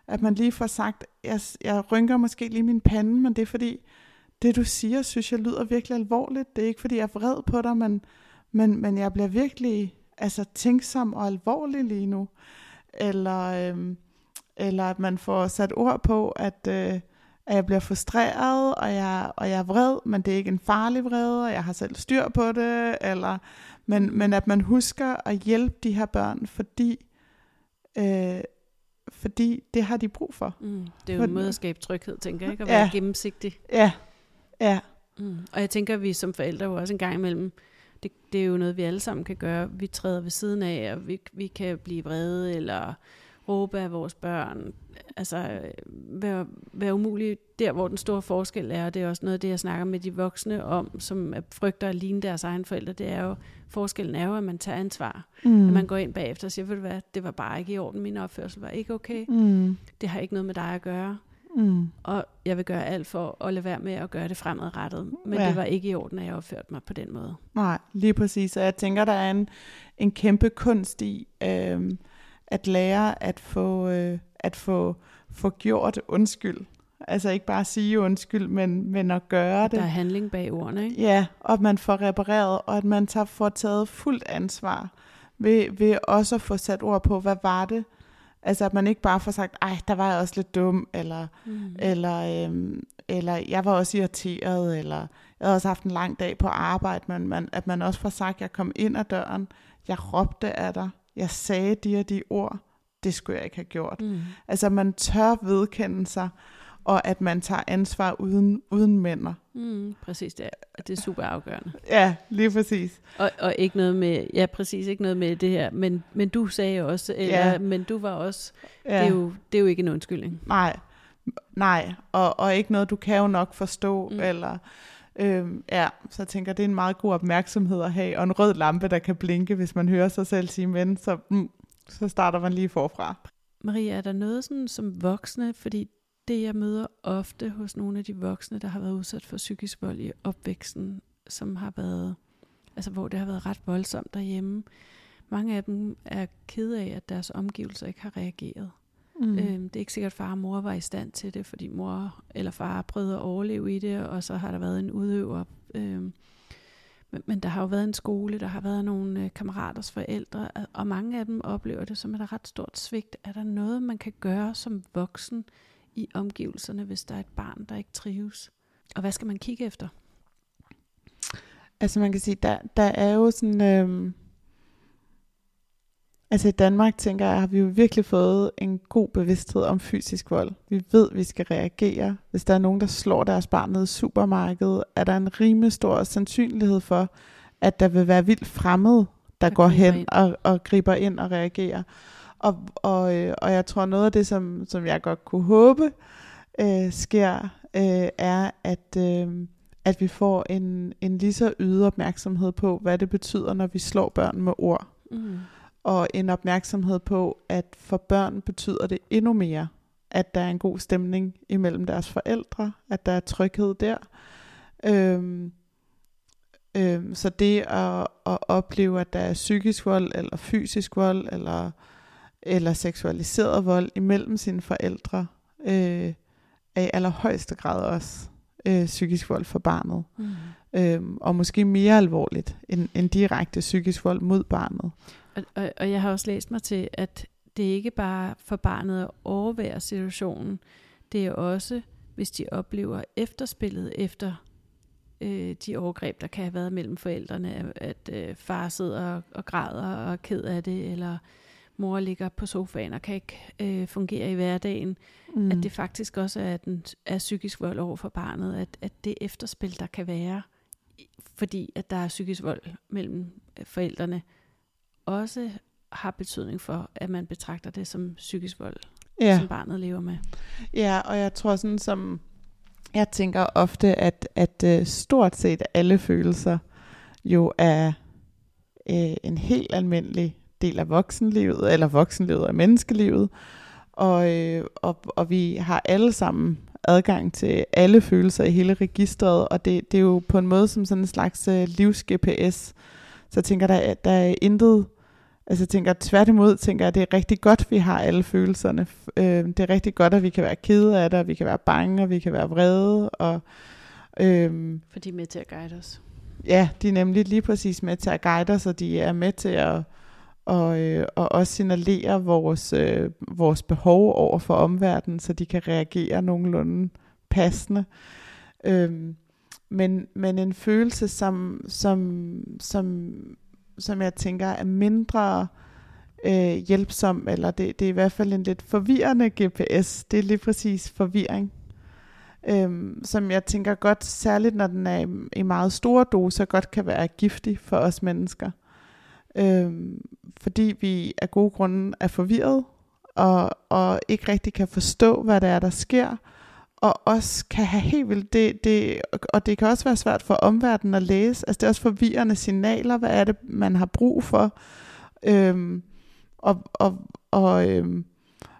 At man lige får sagt, jeg, jeg rynker måske lige min pande, men det er fordi, det du siger, synes jeg lyder virkelig alvorligt. Det er ikke fordi, jeg er vred på dig, men, men, men jeg bliver virkelig altså, tænksom og alvorlig lige nu. Eller, øhm, eller at man får sat ord på, at, øh, at jeg bliver frustreret, og jeg, og jeg er vred, men det er ikke en farlig vrede, og jeg har selv styr på det. Eller, men, men at man husker at hjælpe de her børn, fordi, øh, fordi det har de brug for. Mm. Det er jo en måde at skabe tryghed, tænker jeg, ikke? At Ja. være gennemsigtig. Ja, ja, Mm. Og jeg tænker, at vi som forældre jo også en gang imellem, det, det er jo noget, vi alle sammen kan gøre. Vi træder ved siden af, og vi, vi kan blive vrede, eller råbe af vores børn. Altså, øh, være, være umulig der, hvor den store forskel er. Og det er også noget af det, jeg snakker med de voksne om, som er- frygter at ligne deres egen forældre. Det er jo, forskellen er jo, at man tager ansvar. mm. At man går ind bagefter og siger, ved du hvad, det var bare ikke i orden. Min opførsel var ikke okay. mm. Det har ikke noget med dig at gøre. Mm. Og jeg vil gøre alt for at lade være med at gøre det fremadrettet. Men Ja. det var ikke i orden, at jeg opførte mig på den måde. Nej, lige præcis. Og jeg tænker, der er en, en kæmpe kunst i øhm, at lære at få, øh, at få, få gjort undskyld. Altså ikke bare at sige undskyld, men, men at gøre det. Der er handling bag ordene, ikke? Ja, og at man får repareret, og at man tager, får taget fuldt ansvar ved, ved også at få sat ord på, hvad var det? Altså at man ikke bare får sagt, ej, der var jeg også lidt dum, eller, Mm. eller, øhm, eller jeg var også irriteret, eller jeg havde også haft en lang dag på arbejde, men man, at man også får sagt, jeg kom ind ad døren, jeg råbte af dig, jeg sagde de og de ord, det skulle jeg ikke have gjort. Mm. Altså man tør vedkende sig, og at man tager ansvar uden, uden mænder. Mm. Præcis, det er, det er super afgørende. Ja, lige præcis. Og, og ikke noget med, ja præcis, ikke noget med det her, men, men du sagde også, eller, Ja. men du var også, Ja. det, er jo, det er jo ikke en undskyldning. Nej, nej, og, og ikke noget, du kan jo nok forstå. Mm. eller... Øh, ja, så jeg tænker, det er en meget god opmærksomhed at have, og en rød lampe, der kan blinke, hvis man hører sig selv sige men, så, mm, så starter man lige forfra. Maria, er der noget sådan som voksne, fordi det jeg møder ofte hos nogle af de voksne, der har været udsat for psykisk vold i opvæksten, som har været, altså hvor det har været ret voldsomt derhjemme, mange af dem er ked af, at deres omgivelser ikke har reageret. Mm. Øhm, det er ikke sikkert, at far og mor var i stand til det, fordi mor eller far prøvede at overleve i det, og så har der været en udøver. Øhm, men, men der har jo været en skole, der har været nogle øh, kammeraters forældre, og- mange af dem oplever det som et ret stort svigt. Er der noget, man kan gøre som voksen i omgivelserne, hvis der er et barn, der ikke trives? Og hvad skal man kigge efter? Altså man kan sige, der, der er jo sådan... Øhm, altså i Danmark, tænker jeg, har vi jo virkelig fået en god bevidsthed om fysisk vold. Vi ved, vi skal reagere. Hvis der er nogen, der slår deres barn ned i supermarkedet, er der en rimelig stor sandsynlighed for, at der vil være vildt fremmed, der, går hen ind. og, og griber ind og reagerer. Og, og, øh, og jeg tror, noget af det, som, som jeg godt kunne håbe, øh, sker, øh, er, at, øh, at vi får en, en lige så yde opmærksomhed på, hvad det betyder, når vi slår børn med ord. Mm. Og en opmærksomhed på, at for børn betyder det endnu mere, at der er en god stemning imellem deres forældre, at der er tryghed der. Øhm, øhm, så det at, at opleve, at der er psykisk vold, eller fysisk vold, eller, eller seksualiseret vold imellem sine forældre, øh, er i allerhøjeste grad også øh, psykisk vold for barnet. Mm. Øhm, og måske mere alvorligt end, end direkte psykisk vold mod barnet. Og, og, og jeg har også læst mig til, at det ikke bare for barnet at overvære situationen, det er også, hvis de oplever efterspillet efter øh, de overgreb, der kan have været mellem forældrene, at, at øh, far sidder og, og græder og er ked af det, eller mor ligger på sofaen og kan ikke øh, fungere i hverdagen, mm. at det faktisk også er, den, er psykisk vold over for barnet, at, at det efterspil, der kan være, fordi at der er psykisk vold mellem øh, forældrene, også har betydning for, at man betragter det som psykisk vold, Ja. som barnet lever med. Ja, og jeg tror sådan som, jeg tænker ofte, at, at øh, stort set alle følelser jo er øh, en helt almindelig del af voksenlivet, eller voksenlivet af menneskelivet, og, øh, og, og vi har alle sammen adgang til alle følelser i hele registret, og det, det er jo på en måde som sådan en slags øh, livs-GPS. Så jeg tænker, der, er- der er intet, altså jeg tænker tværtimod, tænker jeg, at det er rigtig godt, vi har alle følelserne. Øh, det er rigtig godt, at vi kan være kede af det, og vi kan være bange, og vi kan være vrede, og øh, For de er med til at guide os. Ja, de er nemlig lige præcis med til at guide os, og de er med til at og, øh, og også signalere vores, øh, vores behov over for omverdenen, så de kan reagere nogenlunde passende. Øhm, men, men en følelse, som, som, som, som jeg tænker er mindre øh, hjælpsom, eller det, det er i hvert fald en lidt forvirrende GPS, det er lige præcis forvirring. Øhm, som jeg tænker godt, særligt når den er i, i meget store doser, godt kan være giftig for os mennesker. Øhm, fordi vi af gode grunde er forvirret, og, og ikke rigtig kan forstå, hvad det er, der sker, og også kan have helt vildt, det, det, og det kan også være svært for omverdenen at læse, altså det er også forvirrende signaler, hvad er det, man har brug for, øhm, og, og, og, øhm,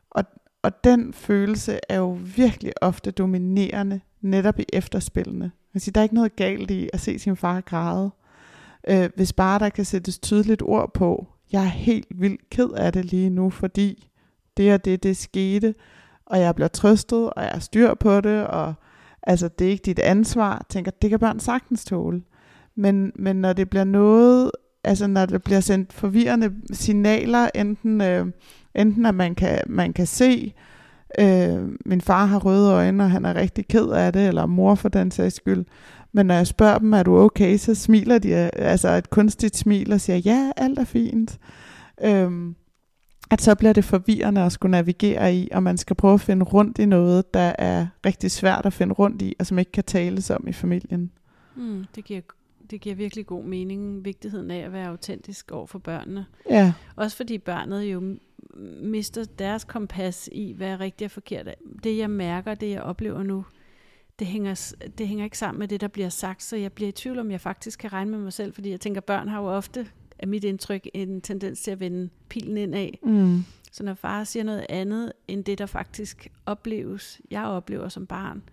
og, og den følelse er jo virkelig ofte dominerende netop i efterspillene. Altså, der er ikke noget galt i at se sin far græde. Øh, hvis bare der kan sættes tydeligt ord på, jeg er helt vildt ked af det lige nu, fordi det og det, det skete, og jeg bliver trøstet, og jeg er styr på det, og altså, det er ikke dit ansvar. Tænker, det kan børn sagtens tåle. Men, men når det bliver noget, altså når der bliver sendt forvirrende signaler, enten, øh, enten at man kan, man kan se, øh, min far har røde øjne, og han er rigtig ked af det, eller mor for den sags skyld. Men når jeg spørger dem, er du okay, så smiler de, øh, altså et kunstigt smil, og siger, ja, alt er fint. Øhm, at så bliver det forvirrende at skulle navigere i, og man skal prøve at finde rundt i noget, der er rigtig svært at finde rundt i, og som ikke kan tales om i familien. Mm, det, giver, det giver virkelig god mening, vigtigheden af at være autentisk over for børnene. Ja, Også fordi børnet jo mister deres kompas i, hvad er rigtigt og forkert. Det jeg mærker, det jeg oplever nu, det hænger, det hænger ikke sammen med det, der bliver sagt, så jeg bliver i tvivl om, jeg faktisk kan regne med mig selv, fordi jeg tænker, børn har jo ofte, af mit indtryk, en tendens til at vende pilen indad. mm. Så når far siger noget andet, end det, der faktisk opleves, jeg oplever som barn,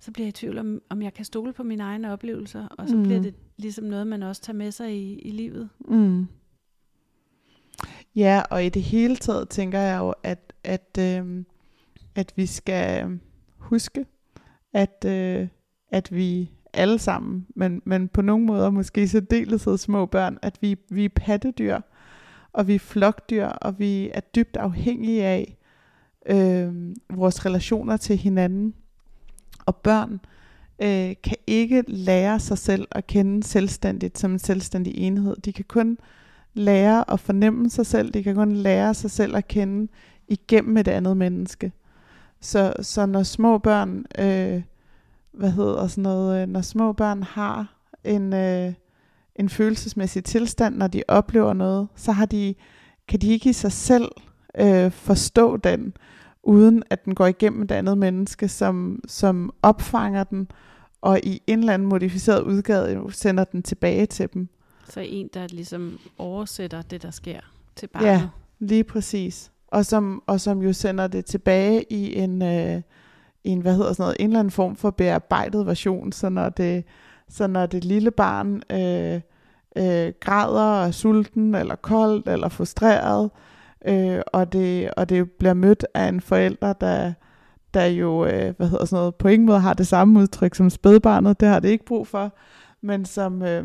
så bliver jeg i tvivl om, om jeg kan stole på mine egne oplevelser, og så mm. bliver det ligesom noget, man også tager med sig i, i livet. Mm. Ja, og i det hele taget tænker jeg jo, at, at, øh, at vi skal huske, at, øh, at vi alle sammen, men, men på nogle måder måske i særdeleshed små børn, at vi, vi er pattedyr, og vi er flokdyr, og vi er dybt afhængige af øh, vores relationer til hinanden. Og børn øh, kan ikke lære sig selv at kende selvstændigt som en selvstændig enhed. De kan kun lære at fornemme sig selv, de kan kun lære sig selv at kende igennem et andet menneske. Så, så når små børn, øh, hvad hedder sådan noget, øh, når små børn har en, øh, en følelsesmæssig tilstand, når de oplever noget, så har de, kan de ikke i sig selv øh, forstå den, uden at den går igennem et andet menneske, som, som opfanger den, og i en eller anden modificeret udgave sender den tilbage til dem. Så en, der ligesom oversætter det, der sker til barnet. Ja, lige præcis. Og som, og som jo sender det tilbage i en, øh, en, hvad hedder sådan noget, en eller anden form for bearbejdet version, så når det, så når det lille barn øh, øh, græder og er sulten, eller koldt, eller frustreret, øh, og, det, og det bliver mødt af en forælder, der, der jo, øh, hvad hedder sådan noget, på ingen måde har det samme udtryk som spædbarnet, det har det ikke brug for, men som, øh,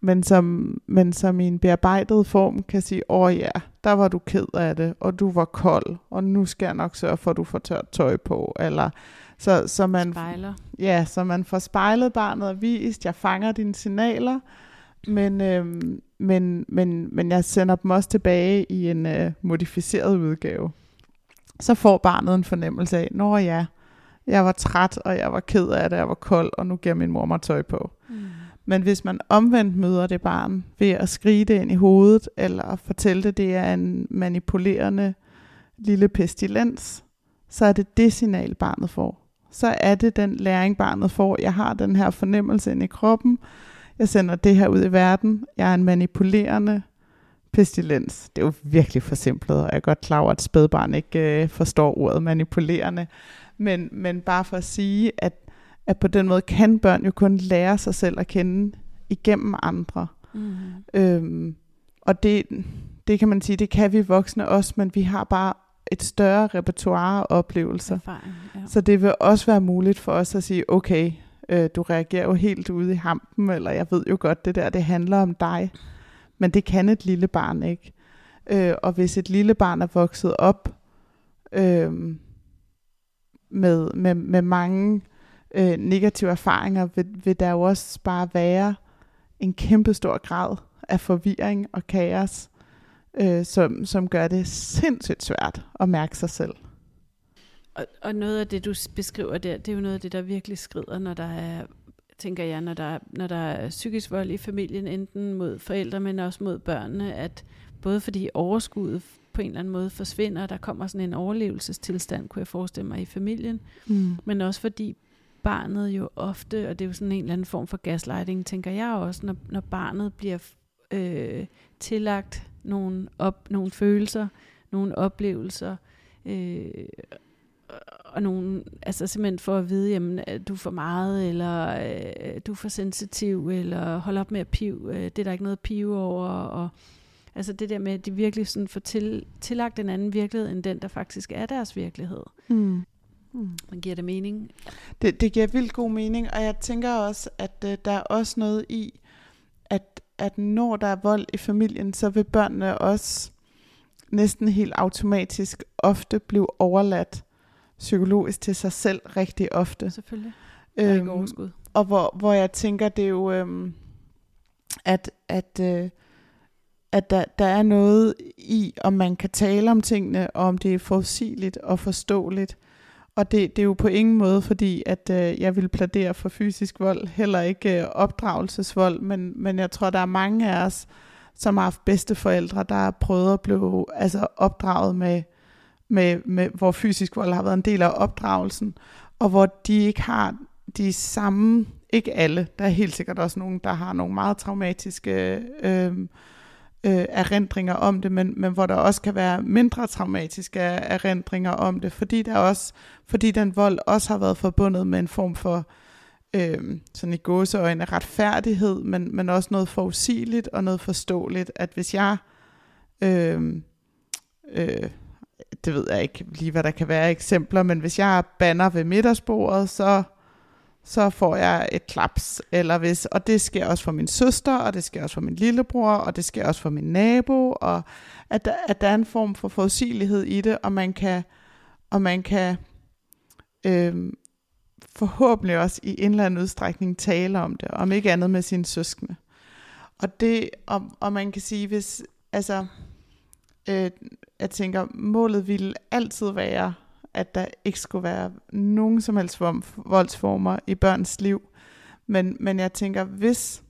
men som, men som i en bearbejdet form kan sige, åh ja, der var du ked af det, og du var kold, og nu skal jeg nok sørge for, at du får tørt tøj på, eller så, så man, Spejler. ja, så man får spejlet barnet og vist, jeg fanger dine signaler, men, øhm, men, men, men jeg sender dem også tilbage i en øh, modificeret udgave. Så får barnet en fornemmelse af, når ja, jeg var træt, og jeg var ked af det, jeg var kold, og nu giver min mor mig tøj på. Mm. Men hvis man omvendt møder det barn ved at skrige det ind i hovedet, eller fortælle det, det er en manipulerende lille pestilens, så er det det signal, barnet får. Så er det den læring, barnet får. Jeg har den her fornemmelse ind i kroppen. Jeg sender det her ud i verden. Jeg er en manipulerende pestilens. Det er jo virkelig forsimplet, og jeg er godt klar over, at spædbarn ikke øh, forstår ordet manipulerende. Men, men bare for at sige, at, at på den måde kan børn jo kun lære sig selv at kende igennem andre. Mm. Øhm, og det, det kan man sige, det kan vi voksne også, men vi har bare et større repertoire af oplevelser. Erfaring, ja. Så det vil også være muligt for os at sige, okay, øh, du reagerer jo helt ude i hampen, eller jeg ved jo godt, det der, det handler om dig. Men det kan et lille barn ikke. Øh, og hvis et lille barn er vokset op øh, med, med, med mange øh, negative erfaringer, vil, vil der jo også bare være en kæmpe stor grad af forvirring og kaos, øh, som, som gør det sindssygt svært at mærke sig selv. Og, og noget af det, du beskriver der, det er jo noget af det, der virkelig skrider, når der er, tænker jeg, når der, er- når der er psykisk vold i familien, enten mod forældre, men også mod børnene, at både fordi overskuddet på en eller anden måde forsvinder, der kommer sådan en overlevelsestilstand, kunne jeg forestille mig, i familien, Mm. men også fordi barnet jo ofte, og det er jo sådan en eller anden form for gaslighting, tænker jeg også, når, når barnet bliver øh, tillagt nogle, op, nogle følelser, nogle oplevelser, øh, og nogle, altså simpelthen for at vide, jamen, at du er for meget, eller øh, du er for sensitiv, eller hold op med at pive, øh, det er der ikke noget at pive over, og altså det der med, at de virkelig sådan får til, tillagt en anden virkelighed, end den, der faktisk er deres virkelighed. Mm. Mm. Men giver det mening? Det, det giver vildt god mening, og jeg tænker også, at øh, der er også noget i, at, at når der er vold i familien, så vil børnene også næsten helt automatisk ofte blive overladt psykologisk til sig selv rigtig ofte. Selvfølgelig. Der er Øhm, overskud. og hvor, hvor jeg tænker, det er jo, øhm, at, at, øh, at der, der er noget i, om man kan tale om tingene, og om det er forudsigeligt og forståeligt. Og det, det er jo på ingen måde, fordi at øh, jeg vil pladere for fysisk vold, heller ikke øh, opdragelsesvold, men, men jeg tror, der er mange af os, som har haft bedsteforældre, der har prøvet at blive altså, opdraget med, med, med, hvor fysisk vold har været en del af opdragelsen, og hvor de ikke har de samme, ikke alle, der er helt sikkert også nogen, der har nogle meget traumatiske øh, øh, erindringer om det, men, men hvor der også kan være mindre traumatiske erindringer om det, fordi der også, fordi den vold også har været forbundet med en form for øh, sådan i gåseøjne retfærdighed, men, men også noget forudsigeligt og noget forståeligt, at hvis jeg øh, øh, det ved jeg ikke lige, hvad der kan være eksempler, men hvis jeg banner ved middagsbordet, så, så får jeg et klaps. Eller hvis, og det sker også for min søster, og det sker også for min lillebror, og det sker også for min nabo, og at der, at der er en form for forudsigelighed i det, og man kan, og man kan øh, forhåbentlig også i en eller anden udstrækning tale om det, om ikke andet med sine søskende. Og det, og, og man kan sige, hvis, altså, øh, jeg tænker, målet ville altid være, at der ikke skulle være nogen som helst voldsformer i børns liv. Men, men jeg tænker, hvis,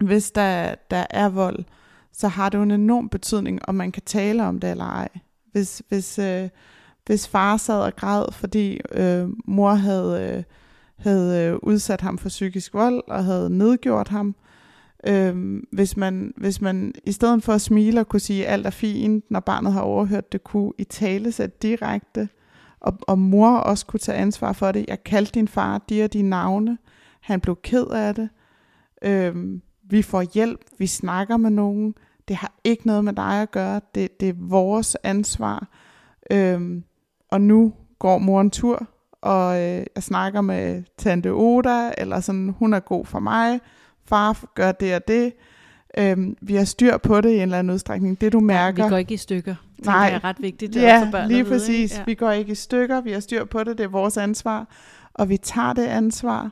hvis der, der er vold, så har det jo en enorm betydning, om man kan tale om det eller ej. Hvis, hvis, øh, hvis far sad og græd, fordi øh, mor havde, øh, havde øh, udsat ham for psykisk vold og havde nedgjort ham. øh, hvis, man, hvis man i stedet for at smile og kunne sige, at alt er fint, når barnet har overhørt det, kunne i tale sætte direkte, og, og mor også kunne tage ansvar for det. Jeg kaldte din far, de er dine navne. Han blev ked af det. Øhm, vi får hjælp, vi snakker med nogen. Det har ikke noget med dig at gøre. Det, det er vores ansvar. Øhm, og nu går mor en tur, og øh, jeg snakker med tante Oda, eller sådan, hun er god for mig, far gør det og det. Øhm, vi har styr på det i en eller anden udstrækning. Det du mærker... Ja, vi går ikke i stykker. Det Nej. er ret vigtigt. Ja, for lige præcis. Ikke? Ja. Vi går ikke i stykker, vi har styr på det, det er vores ansvar, og vi tager det ansvar.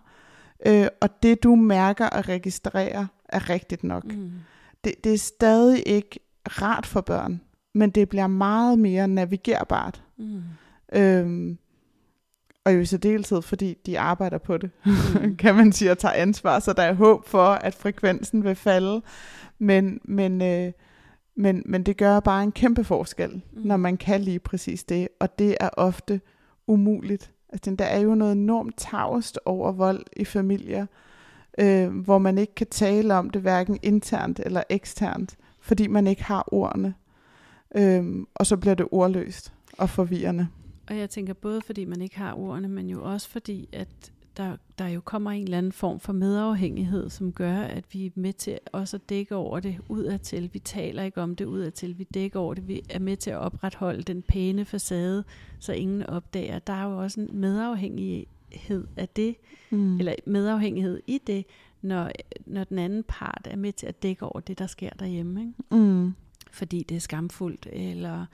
Øh, og det du mærker og registrerer er rigtigt nok. Mm. Det, det er stadig ikke rart for børn, men det bliver meget mere navigerbart. Mm. Øhm, og jo i særdeleshed, fordi de arbejder på det, Mm. kan man sige, og tager ansvar, så der er håb for, at frekvensen vil falde. Men, men, øh, men, men det gør bare en kæmpe forskel, Mm. mm. når man kan lige præcis det, og det er ofte umuligt. Altså, der er jo noget enormt tavst over vold i familier, øh, hvor man ikke kan tale om det, hverken internt eller eksternt, fordi man ikke har ordene. Øh, og så bliver det ordløst og forvirrende. Og jeg tænker både fordi man ikke har ordene, men jo også fordi, at der, der jo kommer en eller anden form for medafhængighed, som gør, at vi er med til også at dække over det udadtil. Vi taler ikke om det udadtil, vi dækker over det. Vi er med til at opretholde den pæne facade, så ingen opdager. Der er jo også en medafhængighed af det, Mm. eller medafhængighed i det, når, når den anden part er med til at dække over det, der sker derhjemme. Ikke? Mm. fordi det er skamfuldt, eller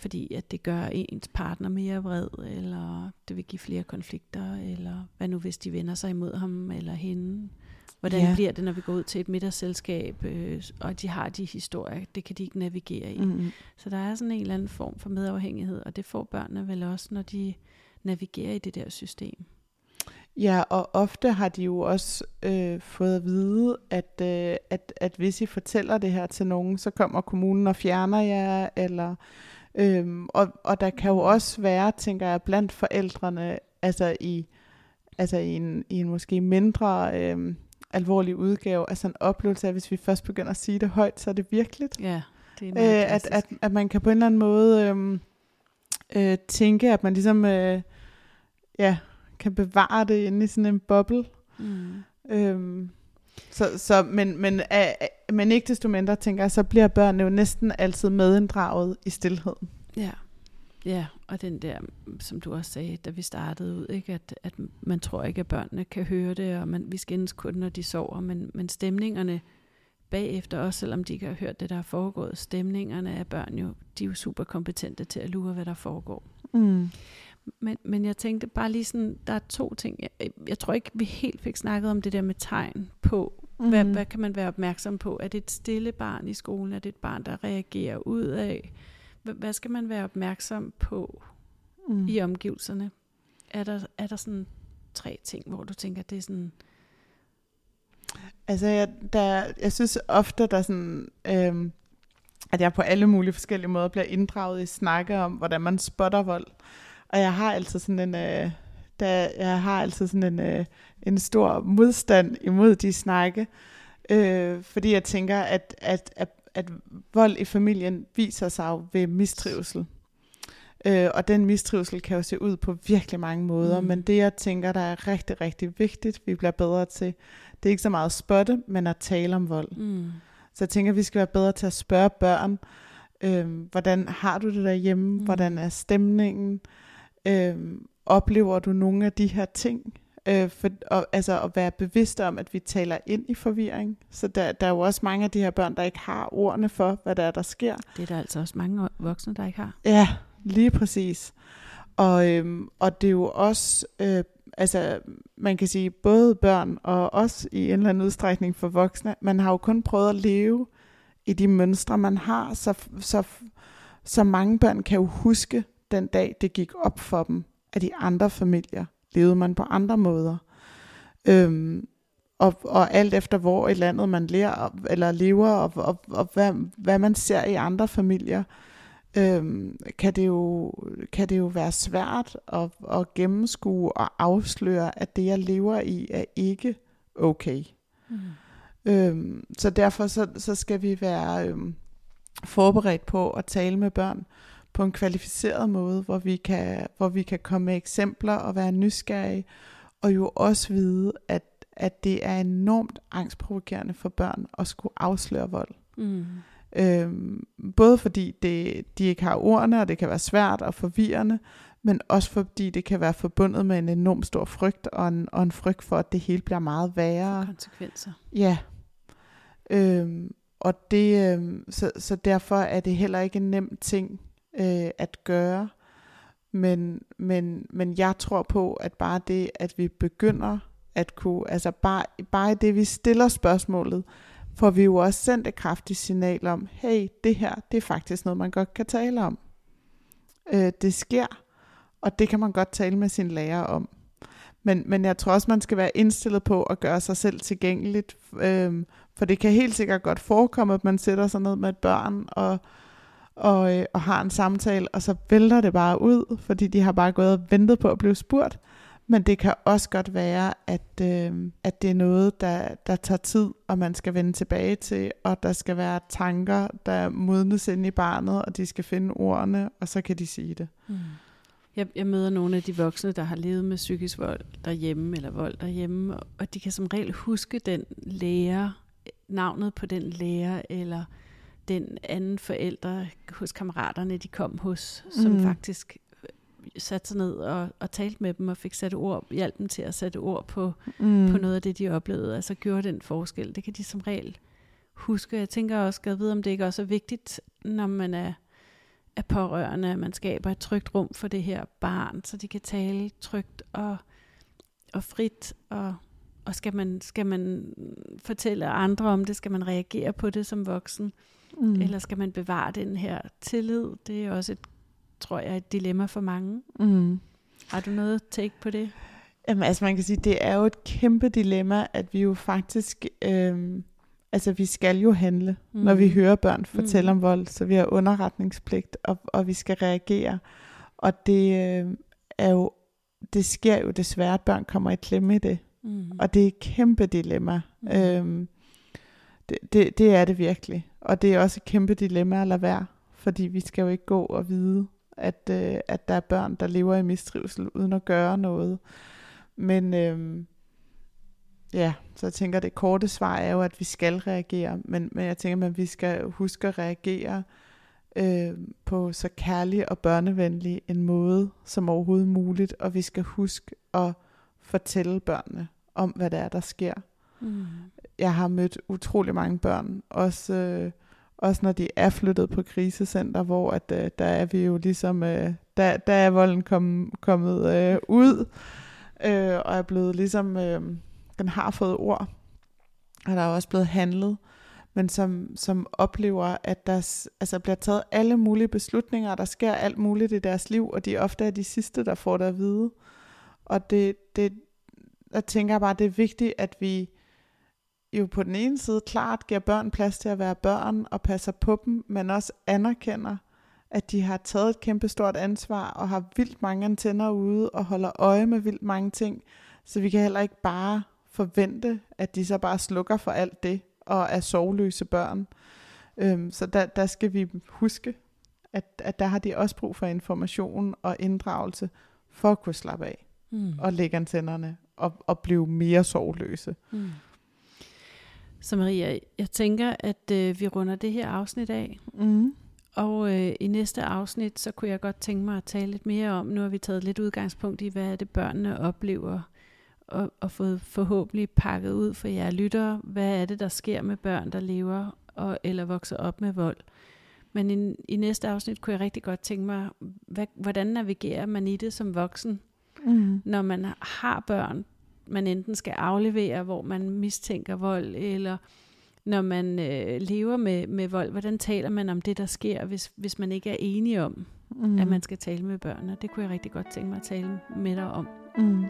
fordi at det gør ens partner mere vred, eller det vil give flere konflikter, eller hvad nu hvis de vender sig imod ham eller hende. Hvordan Ja. bliver det, når vi går ud til et middagsselskab, øh, og de har de historier, det kan de ikke navigere i. Mm. Mm. Så der er sådan en eller anden form for medafhængighed, og det får børnene vel også, når de navigerer i det der system. Ja, og ofte har de jo også øh, fået at vide, at, øh, at, at hvis I fortæller det her til nogen, så kommer kommunen og fjerner jer, eller øhm, og, og der kan jo også være, tænker jeg, blandt forældrene, altså i, altså i, en, i en måske mindre øhm, alvorlig udgave, altså en oplevelse af, hvis vi først begynder at sige det højt, så er det virkeligt. Ja, det er Øh, at, at, at man kan på en eller anden måde øhm, øh, tænke, at man ligesom øh, ja, kan bevare det inde i sådan en boble. Mm. Øhm, så, så, men, men, øh, men ikke desto mindre, tænker jeg, så bliver børnene jo næsten altid medinddraget i stillheden. Ja. Ja, og den der, som du også sagde, da vi startede ud, ikke, at, at man tror ikke, at børnene kan høre det, og man, vi skændes kun, når de sover, men, men stemningerne bagefter, også selvom de ikke har hørt det, der er foregået, stemningerne af børn jo, de er jo super kompetente til at lure, hvad der foregår. Mm. Men, men jeg tænkte bare lige sådan, der er to ting. Jeg, jeg tror ikke, vi helt fik snakket om det der med tegn på, Mm. hvad, hvad kan man være opmærksom på? Er det et stille barn i skolen? Er det et barn, der reagerer ud af? Hvad, skal man være opmærksom på mm. i omgivelserne? Er der, er der sådan tre ting, hvor du tænker, det er sådan... Altså, jeg, der, jeg synes ofte, der er sådan, øhm, at jeg på alle mulige forskellige måder bliver inddraget i snakke om, hvordan man spotter vold. Og jeg har altid sådan en, øh, der, jeg har altid sådan en, øh, en stor modstand imod de snakke, øh, fordi jeg tænker, at, at, at, at vold i familien viser sig jo ved mistrivsel. Øh, og den mistrivsel kan jo se ud på virkelig mange måder, Mm. men det jeg tænker, der er rigtig, rigtig vigtigt, vi bliver bedre til, det er ikke så meget at spotte, men at tale om vold. Mm, Så jeg tænker, vi skal være bedre til at spørge børn, øh, hvordan har du det derhjemme, Mm. mm. hvordan er stemningen, øh, oplever du nogle af de her ting, øh, for, og, altså at være bevidst om, at vi taler ind i forvirring. Så der, der er jo også mange af de her børn, der ikke har ordene for, hvad der er, der sker. det er der altså også mange voksne, der ikke har. Ja, lige præcis. Og, øhm, og det er jo også, øh, altså man kan sige, både børn og også i en eller anden udstrækning for voksne, man har jo kun prøvet at leve i de mønstre, man har, så, så, så mange børn kan jo huske den dag, det gik op for dem, at i andre familier levede man på andre måder. Øhm, og, og alt efter hvor i landet man lærer, eller lever, og, og, og hvad, hvad man ser i andre familier, øhm, kan, det jo, kan det jo være svært at, at gennemskue og afsløre, at det, jeg lever i, er ikke okay. Mm. Øhm, så derfor så, så skal vi være øhm, forberedt på at tale med børn på en kvalificeret måde, hvor vi kan, hvor vi kan komme med eksempler og være nysgerrige, og jo også vide, at, at det er enormt angstprovokerende for børn at skulle afsløre vold. Mm. Øhm, både fordi det, de ikke har ordene, og det kan være svært og forvirrende, men også fordi det kan være forbundet med en enorm stor frygt, og en, og en frygt for, at det hele bliver meget værre. Konsekvenser. Ja. Øhm, og det, øhm, så, så derfor er det heller ikke en nem ting øh, at gøre. Men, men, men jeg tror på, at bare det, at vi begynder at kunne, altså bare, bare det, vi stiller spørgsmålet, får vi jo også sendt et kraftigt signal om, hey, det her, det er faktisk noget, man godt kan tale om. Øh, det sker, og det kan man godt tale med sin lærer om. Men, men jeg tror også, man skal være indstillet på at gøre sig selv tilgængeligt, øh, for det kan helt sikkert godt forekomme, at man sætter sig ned med et børn og, og, øh, og har en samtale, og så vælter det bare ud, fordi de har bare gået og ventet på at blive spurgt. Men det kan også godt være, at, øh, at det er noget, der, der tager tid, og man skal vende tilbage til, og der skal være tanker, der modnes ind i barnet, og de skal finde ordene, og så kan de sige det. Mm. Jeg, jeg møder nogle af de voksne, der har levet med psykisk vold derhjemme, eller vold derhjemme, og de kan som regel huske den lærer, navnet på den lærer, eller den anden forælder hos kammeraterne, de kom hos, som mm. faktisk satte sig ned og, og talte med dem og fik sat ord, hjalp dem til at sætte ord på, mm. på noget af det, de oplevede, altså gjorde den forskel. Det kan de som regel huske. Jeg tænker også, at vide, om det ikke også er vigtigt, når man er, er pårørende, at man skaber et trygt rum for det her barn, så de kan tale trygt og, og frit, og, og skal, man, skal man fortælle andre om det, skal man reagere på det som voksen, mm. eller skal man bevare den her tillid? Det er også et tror jeg, et dilemma for mange. Mm. Har du noget take på det? Jamen, altså man kan sige, det er jo et kæmpe dilemma, at vi jo faktisk, øhm, altså vi skal jo handle, mm. når vi hører børn fortælle mm. om vold, så vi har underretningspligt, og, og vi skal reagere. Og det øh, er jo, det sker jo desværre, at børn kommer i klemme i det. Mm. Og det er et kæmpe dilemma. Mm. Øhm, det, det, det er det virkelig. Og det er også et kæmpe dilemma at lade være, fordi vi skal jo ikke gå og vide, at, øh, at der er børn, der lever i mistrivsel uden at gøre noget. Men øh, ja, så jeg tænker, det korte svar er jo, at vi skal reagere, men, men jeg tænker, at vi skal huske at reagere øh, på så kærlig og børnevenlig en måde som overhovedet muligt, og vi skal huske at fortælle børnene om, hvad der er, der sker. Mm. Jeg har mødt utrolig mange børn, også øh, også når de er flyttet på krisecenter, hvor at, øh, der er vi jo ligesom, øh, der, der er volden kom, kommet øh, ud, øh, og er blevet ligesom, øh, den har fået ord, og der er også blevet handlet, men som, som oplever, at der altså, bliver taget alle mulige beslutninger, og der sker alt muligt i deres liv, og de ofte er de sidste, der får det at vide. Og det, det, jeg tænker bare, det er vigtigt, at vi jo på den ene side klart giver børn plads til at være børn og passer på dem, men også anerkender, at de har taget et kæmpe stort ansvar og har vildt mange antenner ude og holder øje med vildt mange ting. Så vi kan heller ikke bare forvente, at de så bare slukker for alt det og er sovløse børn. Øhm, så der, der skal vi huske, at, at der har de også brug for information og inddragelse for at kunne slappe af mm. og lægge antennerne og, og blive mere sovløse. Mm. Så Maria, jeg tænker, at øh, vi runder det her afsnit af. Mm. Og øh, i næste afsnit, så kunne jeg godt tænke mig at tale lidt mere om, nu har vi taget lidt udgangspunkt i, hvad er det børnene oplever, og, og fået forhåbentlig pakket ud for jer lyttere, hvad er det, der sker med børn, der lever og, eller vokser op med vold. Men i, i næste afsnit kunne jeg rigtig godt tænke mig, hvad, hvordan navigerer man i det som voksen, mm. når man har børn, man enten skal aflevere, hvor man mistænker vold, eller når man øh, lever med, med vold, hvordan taler man om det, der sker, hvis, hvis man ikke er enige om, mm. at man skal tale med børnene. Det kunne jeg rigtig godt tænke mig at tale med dig om. Mm.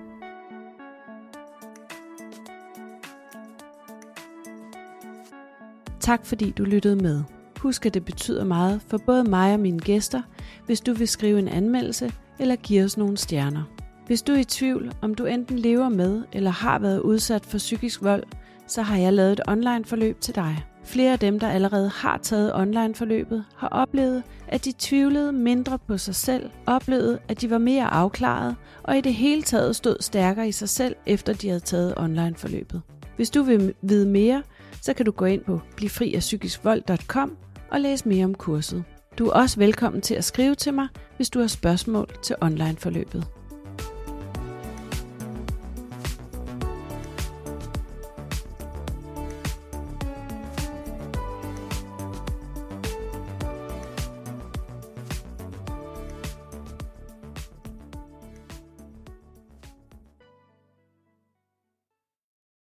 Tak fordi du lyttede med. Husk, at det betyder meget for både mig og mine gæster, hvis du vil skrive en anmeldelse eller give os nogle stjerner. Hvis du er i tvivl, om du enten lever med eller har været udsat for psykisk vold, så har jeg lavet et online forløb til dig. Flere af dem, der allerede har taget online-forløbet, har oplevet, at de tvivlede mindre på sig selv, oplevede, at de var mere afklaret og i det hele taget stod stærkere i sig selv, efter de havde taget online-forløbet. Hvis du vil vide mere, så kan du gå ind på blivfriafpsykiskvold.com og læse mere om kurset. Du er også velkommen til at skrive til mig, hvis du har spørgsmål til online-forløbet.